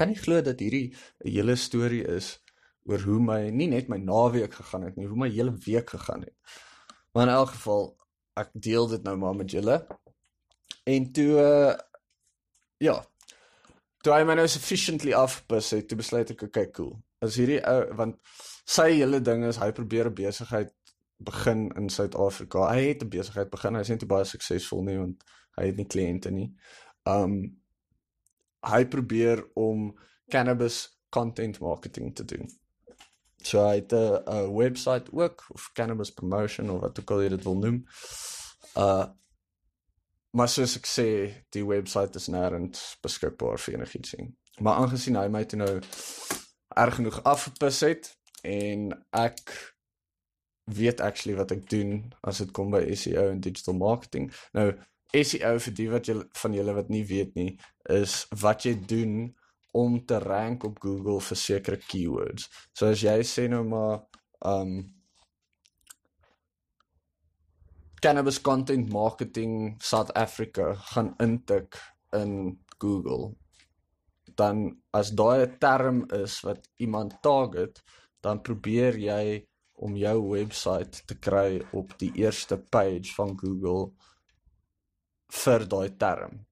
Kan nie glo dat hierdie hele storie is oor hoe my nie net my naweek gegaan het nie, hoe my hele week gegaan het. Maar in elk geval, ek deel dit nou maar met julle. En toe uh ja, toe hy my nou sufficiently afbus het, toe besluit ek, okay, cool. As hierdie ou want sy hele ding is hy probeer 'n besigheid begin in Suid-Afrika. Hy het 'n besigheid begin. Hy is net baie suksesvol nie want hy het nie kliënte nie. Um hy probeer om cannabis content marketing te doen. So hy het 'n webwerf ook of cannabis promotion of wat ook al jy dit wil noem. Uh maar soos ek sê, die webwerf is nêrens beskikbaar vir enigiets nie. Maar aangesien hy my toe nou erg genoeg afgepis het, en ek weet actually wat ek doen as dit kom by SEO en digital marketing. Nou SEO vir die wat julle van julle wat nie weet nie, is wat jy doen om te rank op Google vir sekere keywords. So as jy sê nou maar um cannabis content marketing South Africa gaan intik in Google dan as daai 'n term is wat iemand target dan probeer jy om jou webwerf te kry op die eerste page van Google vir daai term.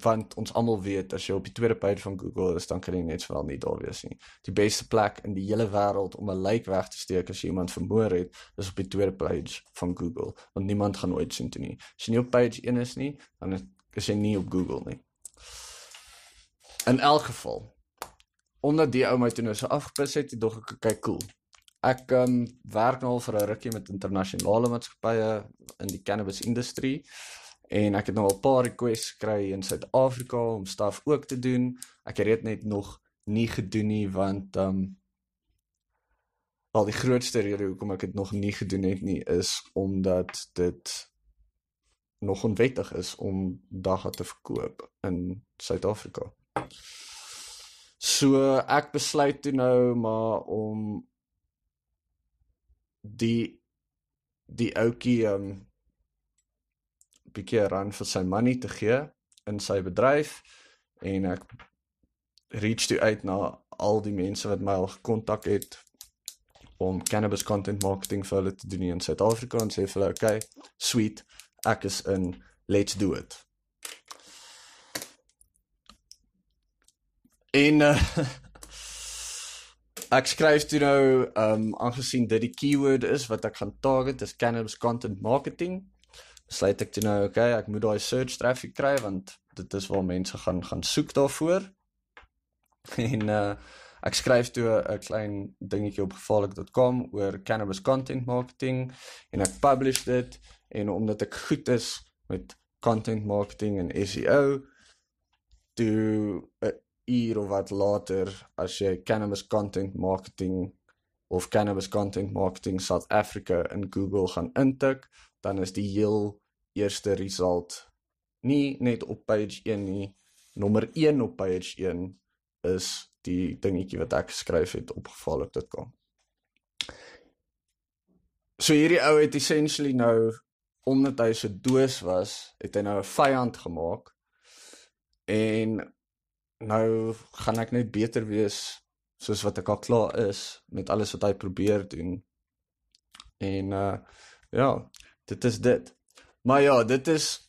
Want ons almal weet as jy op die tweede page van Google is, dan kan jy net sowel nie daar wees nie. Die beste plek in die hele wêreld om 'n lijk weg te steek as jy iemand vermoor het, is op die tweede page van Google, want niemand gaan ooit sien toe nie. As jy nie op page 1 is nie, dan is jy nie op Google nie. In elk geval, omdat die ou my toe nou so afgepis het, dog ek kyk cool. Ek um werk nou al vir 'n rukkie met internasionale maatskappye in die cannabis industrie en ek het nou al 'n paar requests gekry in Suid-Afrika om staf ook te doen. Ek het dit net nog nie gedoen nie want um al die grootste rede hoekom ek dit nog nie gedoen het nie is omdat dit nog onwettig is om dagga te verkoop in Suid-Afrika. So ek besluit toe nou maar om die die ouetjie um bietjie ran vir sy money te gee in sy bedryf en ek reach toe uit na al die mense wat my al gekontak het om cannabis content marketing vir hulle te doen in Suid-Afrika en sê vir hulle okay, sweet, ek is in, let's do it. En uh, ek skryf toe nou um aangesien dit die keyword is wat ek gaan target is cannabis content marketing. Besluit ek toe nou okay, ek moet daai search traffic kry want dit is waar mense gaan gaan soek daarvoor. En uh ek skryf toe 'n klein dingetjie op gevaarlik.com oor cannabis content marketing en ek publish dit en omdat ek goed is met content marketing en SEO toe 'n uur of wat later as jy cannabis content marketing of cannabis content marketing South Africa in Google gaan intik, dan is die heel eerste result nie net op page 1 nie, nommer 1 op page 1 is die dingetjie wat ek geskryf het op gevaarlik.com. So hierdie ou het essentially nou omdat hy so doos was, het hy nou 'n vyand gemaak. En nou gaan ek net beter wees soos wat ek al klaar is met alles wat hy probeer doen. En uh ja, dit is dit. Maar ja, dit is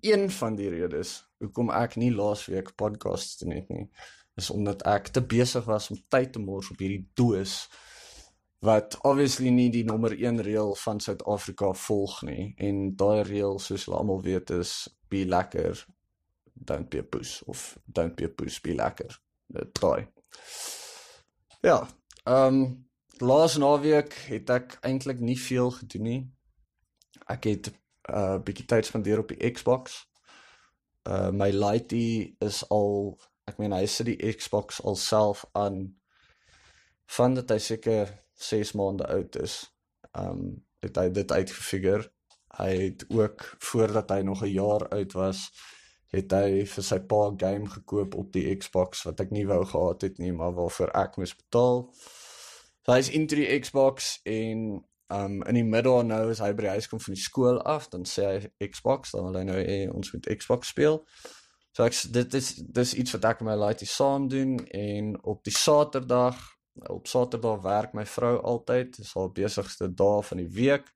een van die redes hoekom ek nie laasweek podcasts doen het nie. Is omdat ek te besig was om tyd te mors op hierdie doos wat obviously nie die nommer 1 reël van Suid-Afrika volg nie en daai reël soos hulle almal weet is be lekker don't be a puss of don't be a puss be lekker. Dit daai ja ehm um, laas naweek het ek eintlik nie veel gedoen nie. Ek het 'n uh, bietjie tyd spandeer op die Xbox. Uh my Lite is al ek meen hy sit die Xbox al self aan van dit hy seker 6 maande oud is, um het hy dit uitgefigure. Hy het ook voordat hy nog 'n jaar oud was, het hy vir sy pa game gekoop op die Xbox wat ek nie wou gehad het nie, maar waarvoor ek moes betaal. So hy's into die Xbox en um in die middag nou as hy by die huis kom van die skool af, dan sê hy Xbox, dan wil hy nou hê ons moet Xbox speel. So ek dit is dis iets wat ek met my laaitie saam doen en op die Saterdag op Saterdag werk my vrou altyd, dis haar besigste dae van die week.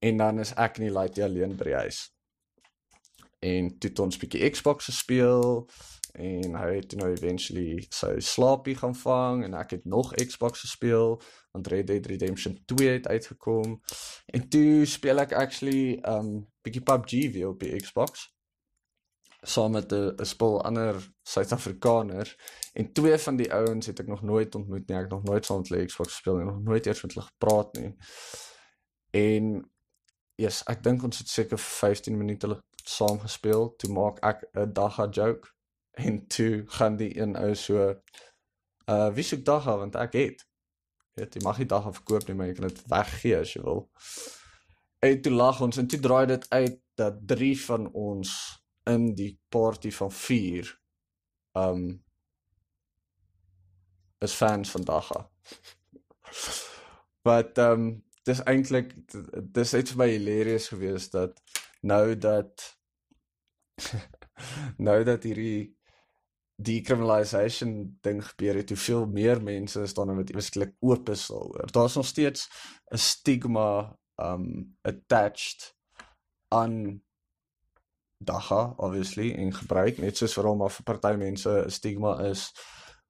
En dan is ek nie laat alleen by die huis. En toe het ons bietjie Xbox gespeel en hy het nou eventually sy slaapie gaan vang en ek het nog Xbox gespeel want Red Dead Redemption 2 het uitgekom. En toe speel ek actually um bietjie PUBG weer op die Xbox saam met 'n spul ander Suid-Afrikaners en twee van die ouens het ek nog nooit ontmoet nie. Ek het nog nooit saam met hulle Xbox gespeel en nog nooit eers met hulle gepraat nie. En ja, yes, ek dink ons het seker 15 minute saam gespeel. Toe maak ek 'n dagga joke en toe gaan die een ou so uh wie soek dagga want ek het weet jy mag nie dagga verkoop nie, maar jy kan dit weggee as jy wil. En toe lag ons en toe draai dit uit dat drie van ons in die party van 4 um is fans van Dagga. Wat um dis eintlik dis het vir my hilarious gewees dat nou dat nou dat hierdie decriminalisation ding gebeur het, hoeveel meer mense is dan wat eweslik oop is daaroor. Daar's nog steeds 'n stigma um attached aan dagga obviously en gebruik net soos vir hom of vir party mense 'n stigma is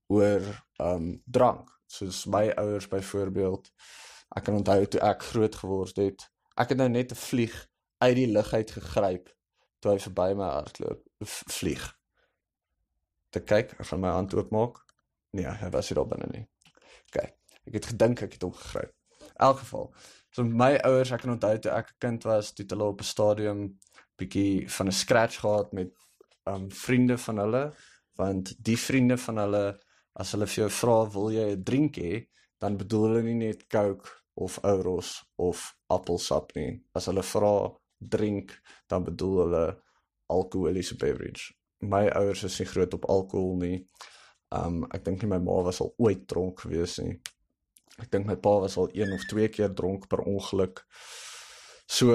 oor um drank soos my ouers byvoorbeeld ek kan onthou toe ek groot geword het ek het nou net 'n vlieg uit die lug uit gegryp toe hy verby my hardloop vlieg. Te kyk ek gaan my hand oopmaak. Nee hy was nie daar binne nie. Kyk ek het gedink ek het hom gegryp. In elk geval so my ouers ek kan onthou toe ek 'n kind was toe hulle op 'n stadium bietjie van 'n scratch gehad met um vriende van hulle want die vriende van hulle as hulle vir jou vra wil jy 'n drink hê? dan bedoel hulle nie net coke of ouros of appelsap nie. As hulle vra drink dan bedoel hulle alkoholiese beverage. My ouers is nie groot op alkohol nie. Um ek dink nie my ma was al ooit dronk gewees nie. Ek dink my pa was al een of twee keer dronk per ongeluk. So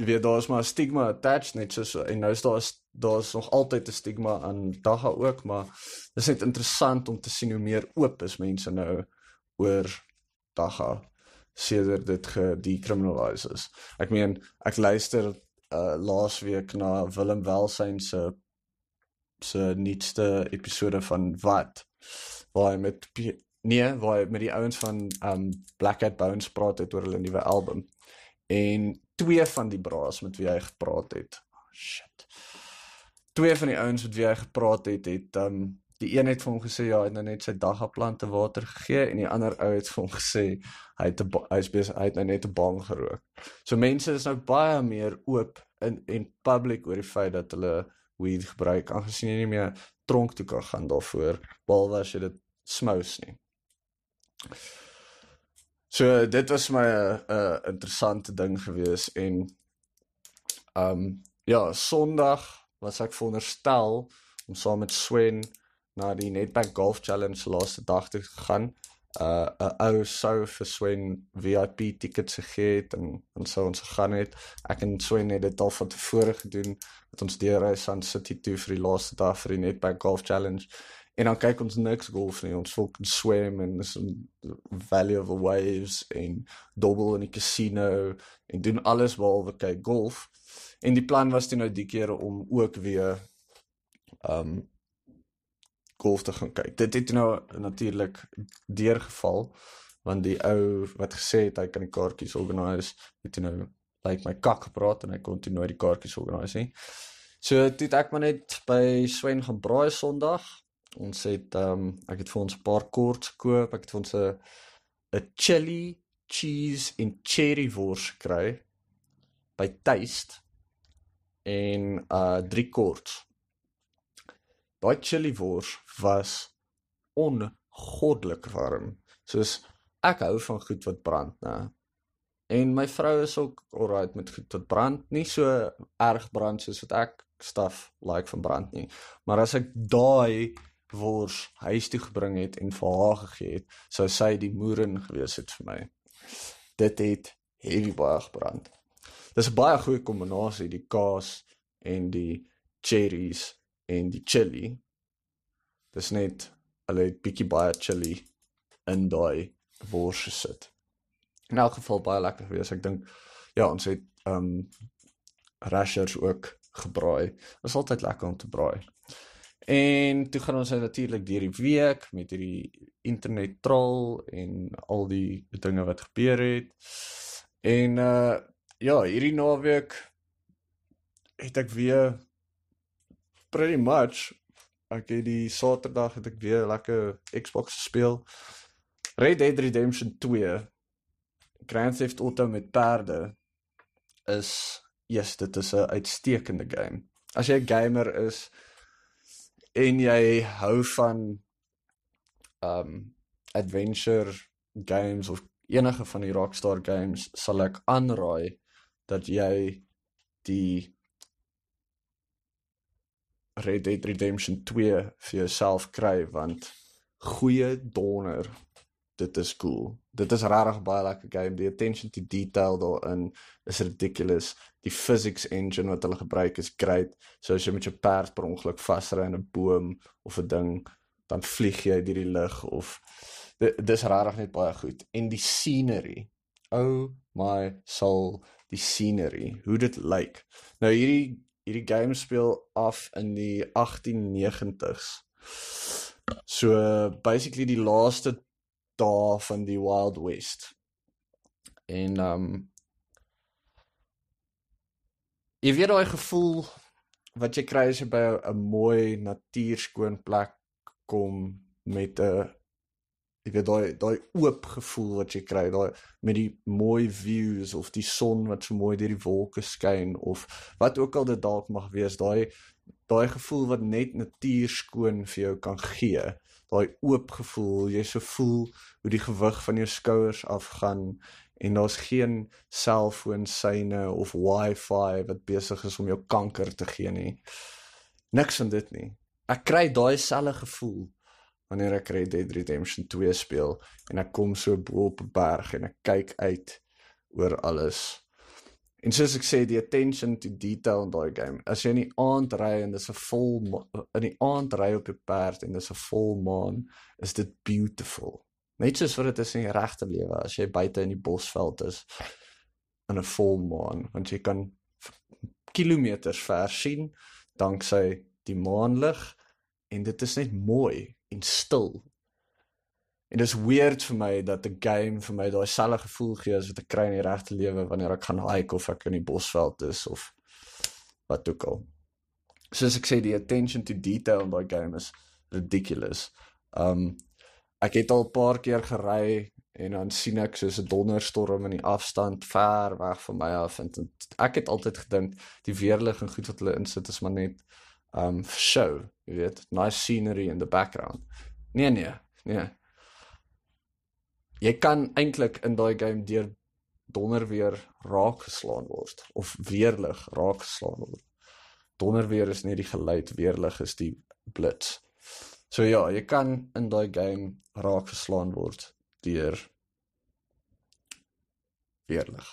jy weet daar's maar 'n stigma attached net so en nou is daar daar's nog altyd 'n stigma aan dagga ook maar dit is net interessant om te sien hoe meer oop is mense nou oor dagga sedert dit gedecriminalise is. Ek meen ek luister uh laasweek na Willem Welsyn se se nuutste episode van wat waar hy met nee waar hy met die ouens van um Black Cat Bones praat het oor hulle nuwe album en twee van die braas met wie hy gepraat het. Oh, shit. Twee van die ouens met wie hy gepraat het, het um die een het vir hom gesê ja, hy het nou net sy daggaplante water gegee en die ander ou het vir hom gesê hy het 'n hy's besig hy het nou net 'n bang gerook. So mense is nou baie meer oop in en public oor die feit dat hulle weed gebruik aangesien jy nie meer tronk toe kan gaan daarvoor behalwe as jy dit smous nie. So dit was my 'n uh, uh, interessante ding gewees en um ja, Sondag was ek veronderstel om saam met Swen na die Nedbank Golf Challenge laaste dag te gaan. Uh 'n ou sou vir Swen VIP tickets gegee het en ons sou ons gegaan het. Ek en Swen het dit al van tevore gedoen met ons deurreis aan City toe vir die laaste dag vir die Nedbank Golf Challenge. En dan kyk ons niks golf nie. Ons volk swem en is 'n Valley of the Waves en dobbel in die casino en doen alles behalwe kyk golf. En die plan was toe nou die keer om ook weer um golf te gaan kyk. Dit het nou natuurlik deurgeval want die ou wat gesê het hy kan die kaartjies organise, het nou like my kak gepraat en hy kon toe nooit die kaartjies organise nie. So toe het ek maar net by Swen gaan braai Sondag. Ons het ehm um, ek het vir ons 'n paar korts gekoop. Ek het vir ons 'n 'n chili cheese en cherry wors gekry by Taste en uh drie korts daai chili wors was ongoddelik warm. Soos ek hou van goed wat brand, né? En my vrou is ook alright met goed wat brand, nie so erg brand soos wat ek staf like van brand nie. Maar as ek daai wors huis toe gebring het en vir haar gegee het, sou sy die moerin gewees het vir my. Dit het heavy baie gebrand. Dis 'n baie goeie kombinasie, die kaas en die cherries en die chili. Dis net hulle het bietjie baie chili in daai wors gesit. In elk geval baie lekker gewees. Ek dink ja, ons het ehm um, rashers ook gebraai. Dit is altyd lekker om te braai. En toe gaan ons natuurlik deur die week met hierdie internet troll en al die dinge wat gebeur het. En uh ja, hierdie naweek het ek weer pretty much ek het die Saterdag het ek weer lekker Xbox gespeel. Red Dead Redemption 2 Grand Theft Auto met perde is yes, dit is 'n uitstekende game. As jy 'n gamer is en jy hou van um adventure games of enige van die Rockstar games, sal ek aanraai dat jy die Red Dead Redemption 2 vir jouself kry want goeie donder dit is cool. Dit is regtig baie lekker game. Die attention to detail daarin is ridiculous. Die physics engine wat hulle gebruik is great. So as jy met jou perd per ongeluk vasry in 'n boom of 'n ding, dan vlieg jy deur die lug of dis regtig net baie goed. En die scenery. Oh my soul, die scenery. Hoe dit lyk. Nou hierdie hierdie game speel af in die 1890s. So basically die laaste dae van die Wild West. En um jy weet daai gevoel wat jy kry as jy by 'n mooi natuurskoon plek kom met 'n jy weet daai daai oop gevoel wat jy kry daai met die mooi views of die son wat so mooi deur die wolke skyn of wat ook al dit dalk mag wees daai daai gevoel wat net natuur skoon vir jou kan gee daai oop gevoel jy so voel hoe die gewig van jou skouers afgaan en daar's geen selfoon syne of wifi wat besig is om jou kanker te gee nie. Niks van dit nie. Ek kry daai selfe gevoel wanneer ek Red Dead Redemption 2 speel en ek kom so bo op 'n berg en ek kyk uit oor alles. En soos ek sê, die attention to detail in daai game. As jy in die aand ry en dis 'n vol in die aand ry op 'n perd en dis 'n vol maan, is dit beautiful. Net soos wat dit is in die regte lewe as jy buite in die bosveld is in 'n vol maan, want jy kan kilometers ver sien danksy die maanlig en dit is net mooi en stil. En dit is weird vir my dat 'n game vir my daai selfe gevoel gee as wat ek kry in die regte lewe wanneer ek gaan hike of ek in die bosveld is of wat ook al. Soos ek sê die attention to detail in daai game is ridiculous. Um ek het al 'n paar keer gery en dan sien ek soos 'n donderstorm in die afstand ver weg van my af en ek het altyd gedink die weerlig en goed wat hulle insit is maar net um show, jy weet, nice scenery in the background. Nee nee, nee. Jy kan eintlik in daai game deur donderweer raak geslaan word of weerlig raak geslaan word. Donderweer is net die geluid, weerlig is die blits. So ja, jy kan in daai game raak geslaan word deur weerlig.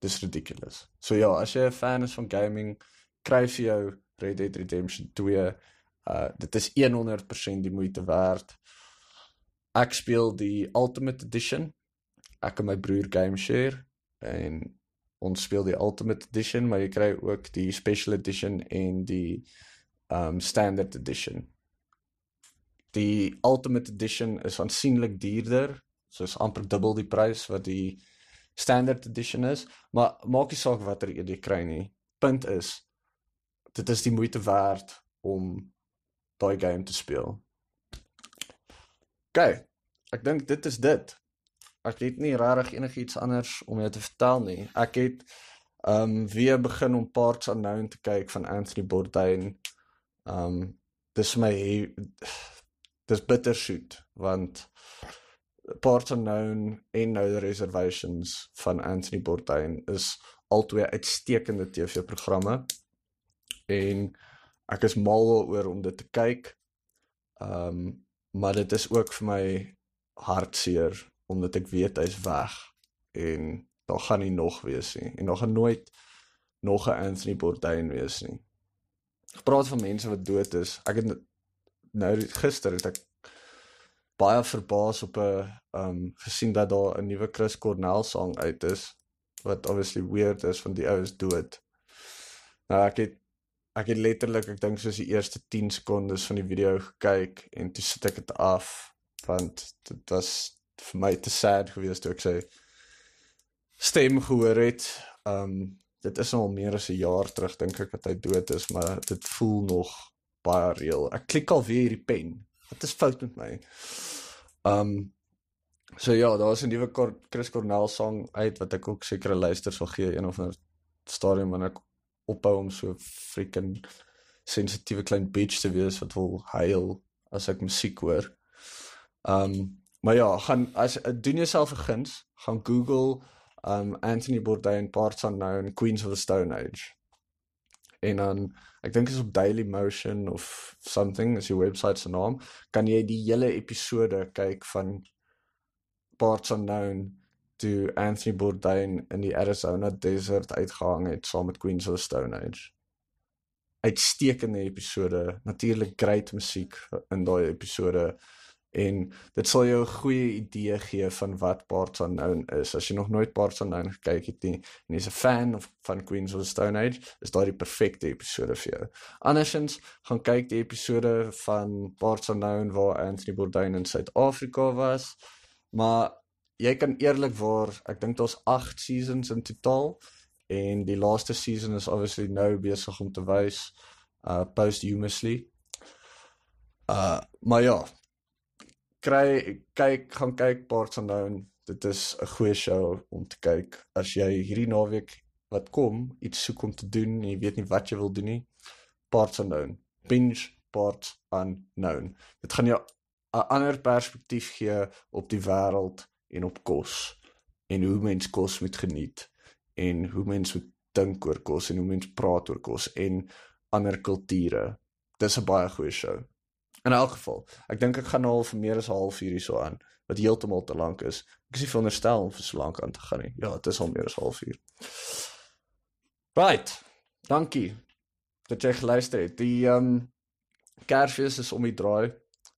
Dis ridiculous. So ja, as jy 'n fan is van gaming, kry vir jou Red Dead Redemption 2. Uh dit is 100% die moeite werd. Ek speel die Ultimate Edition. Ek en my broer game share en ons speel die Ultimate Edition, maar jy kry ook die Special Edition en die um Standard Edition. Die Ultimate Edition is aansienlik duurder, soos amper dubbel die prys wat die Standard Edition is, maar maak nie saak watter een jy kry nie. Punt is dit is die moeite werd om daai game te speel. OK. Ek dink dit is dit. Ek het nie regtig enigiets anders om jou te vertel nie. Ek het um weer begin om Parts Unknown te kyk van Anthony Bourdain. Um dis my dis bittersoet want Parts Unknown en Nou Reservations van Anthony Bourdain is albei uitstekende TV-programme en ek is mal oor om dit te kyk. Um maar dit is ook vir my hartseer omdat ek weet hy's weg en daar gaan nie nog wees nie en daar gaan nooit nog 'n Anthony Bourdain wees nie. Gepraat van mense wat dood is. Ek het nou gister het ek baie verbaas op 'n um gesien dat daar 'n nuwe Chris Cornell sang uit is wat obviously weird is want die ou is dood. Nou ek het ek het letterlik ek dink soos die eerste 10 sekondes van die video gekyk en toe sit ek dit af want dit was vir my te sad geweest toe ek sy stem gehoor het. Um dit is al meer as 'n jaar terug dink ek dat hy dood is, maar dit voel nog baie reëel. Ek klik al weer hierdie pen. Wat is fout met my? Um so ja, daar is 'n nuwe Chris Cornell song uit wat ek ook sekere luisters sal gee een of ander stadium wanneer ek ophou om so freaking sensitiewe klein bitch te wees wat wil huil as ek musiek hoor. Um maar ja, gaan as doen jouself 'n guns, gaan Google um Anthony Bourdain Parts Unknown Queens of the Stone Age. En dan ek dink is op Daily Motion of something is die webwerf se naam, kan jy die hele episode kyk van Parts Unknown toe Anthony Bourdain in die Arizona desert uitgehang het saam met Queens of the Stone Age. Uitstekende episode, natuurlik great musiek in daai episode en dit sal jou 'n goeie idee gee van wat Parts Unknown is. As jy nog nooit Parts Unknown gekyk het nie en jy's 'n fan of van Queens of the Stone Age, is daai die perfekte episode vir jou. Andersins gaan kyk die episode van Parts Unknown waar Anthony Bourdain in Suid-Afrika was. Maar jy kan eerlikwaar, ek dink daar's 8 seasons in totaal en die laaste season is obviously nou besig om te wys uh posthumously. Uh maar ja, kry kyk gaan kyk Parts Unknown. Dit is 'n goeie show om te kyk as jy hierdie naweek wat kom iets soek om te doen en jy weet nie wat jy wil doen nie. Parts Unknown. Binge Parts Unknown. Dit gaan jou 'n ander perspektief gee op die wêreld en op kos en hoe mens kos moet geniet en hoe mens moet dink oor kos en hoe mens praat oor kos en ander kulture. Dis 'n baie goeie show. In elk geval, ek dink ek gaan nou al vir meer as 'n halfuur hierso aan wat heeltemal te lank is. Ek is nie veronderstel om vir so lank aan te gaan nie. Ja, dit is al meer as 'n halfuur. Right. Dankie dat jy geluister het. Die ehm um, Kersfees is om die draai.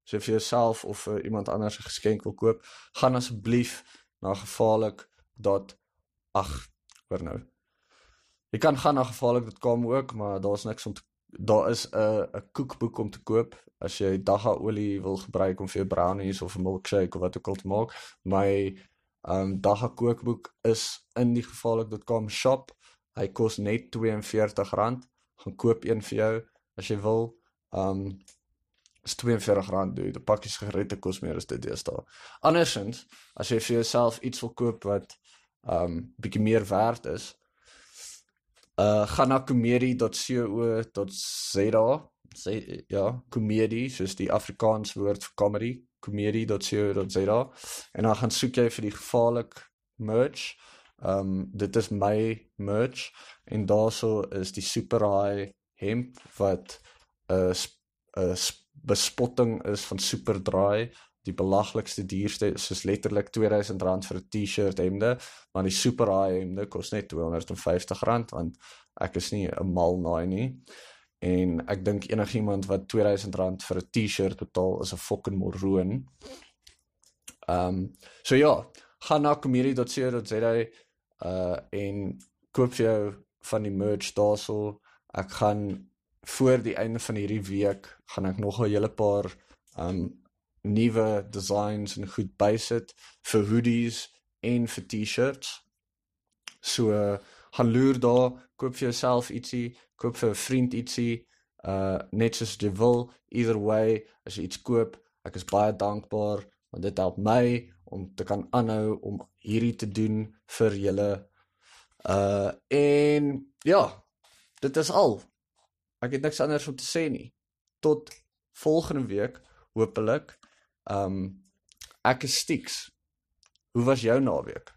So vir jouself of vir iemand anders 'n geskenk wil koop, gaan asseblief na gevaarlik. ag, hoor nou. Jy kan gaan na gevaarlik.com ook, maar daar's niks om te daar is 'n 'n koekboek om te koop as jy dagga olie wil gebruik om vir jou brownies of 'n milkshake of wat ook al te maak. My um dagga kookboek is in die gevaarlik.com shop. Hy kos net R42. Gaan koop een vir jou as jy wil. Um is R42 dude. 'n Pakkie sigarette kos meer as dit deesdae. Andersins, as jy vir jouself iets wil koop wat um bietjie meer werd is, uh gaan na komedie.co.za sê ja, komedie soos die Afrikaans woord vir comedy, komedie.co.za en dan gaan soek jy vir die gevaarlik merch. Um dit is my merch en daarso is die super high hemp wat 'n uh, 'n bespotting is van Superdry, die belaglikste duurste soos letterlik R2000 vir 'n T-shirt hemde, maar die super high hemde kos net R250 want ek is nie 'n mal naai nie. En ek dink enigiemand wat R2000 vir 'n T-shirt betaal is 'n fucking moroon. Ehm um, so ja, gaan na comedy.co.za uh en koop vir jou van die merch daarso. Ek gaan voor die einde van hierdie week gaan ek nog 'n hele paar um nuwe designs en goed bysit vir hoodies en vir T-shirts. So uh, gaan loer daar, koop vir jouself ietsie, koop vir 'n vriend ietsie, uh net soos jy wil. Either way, as jy iets koop, ek is baie dankbaar want dit help my om te kan aanhou om hierdie te doen vir julle. Uh en ja, dit is al. Ek het niks anders om te sê nie. Tot volgende week, hopelik. Um ek is Stix. Hoe was jou naweek?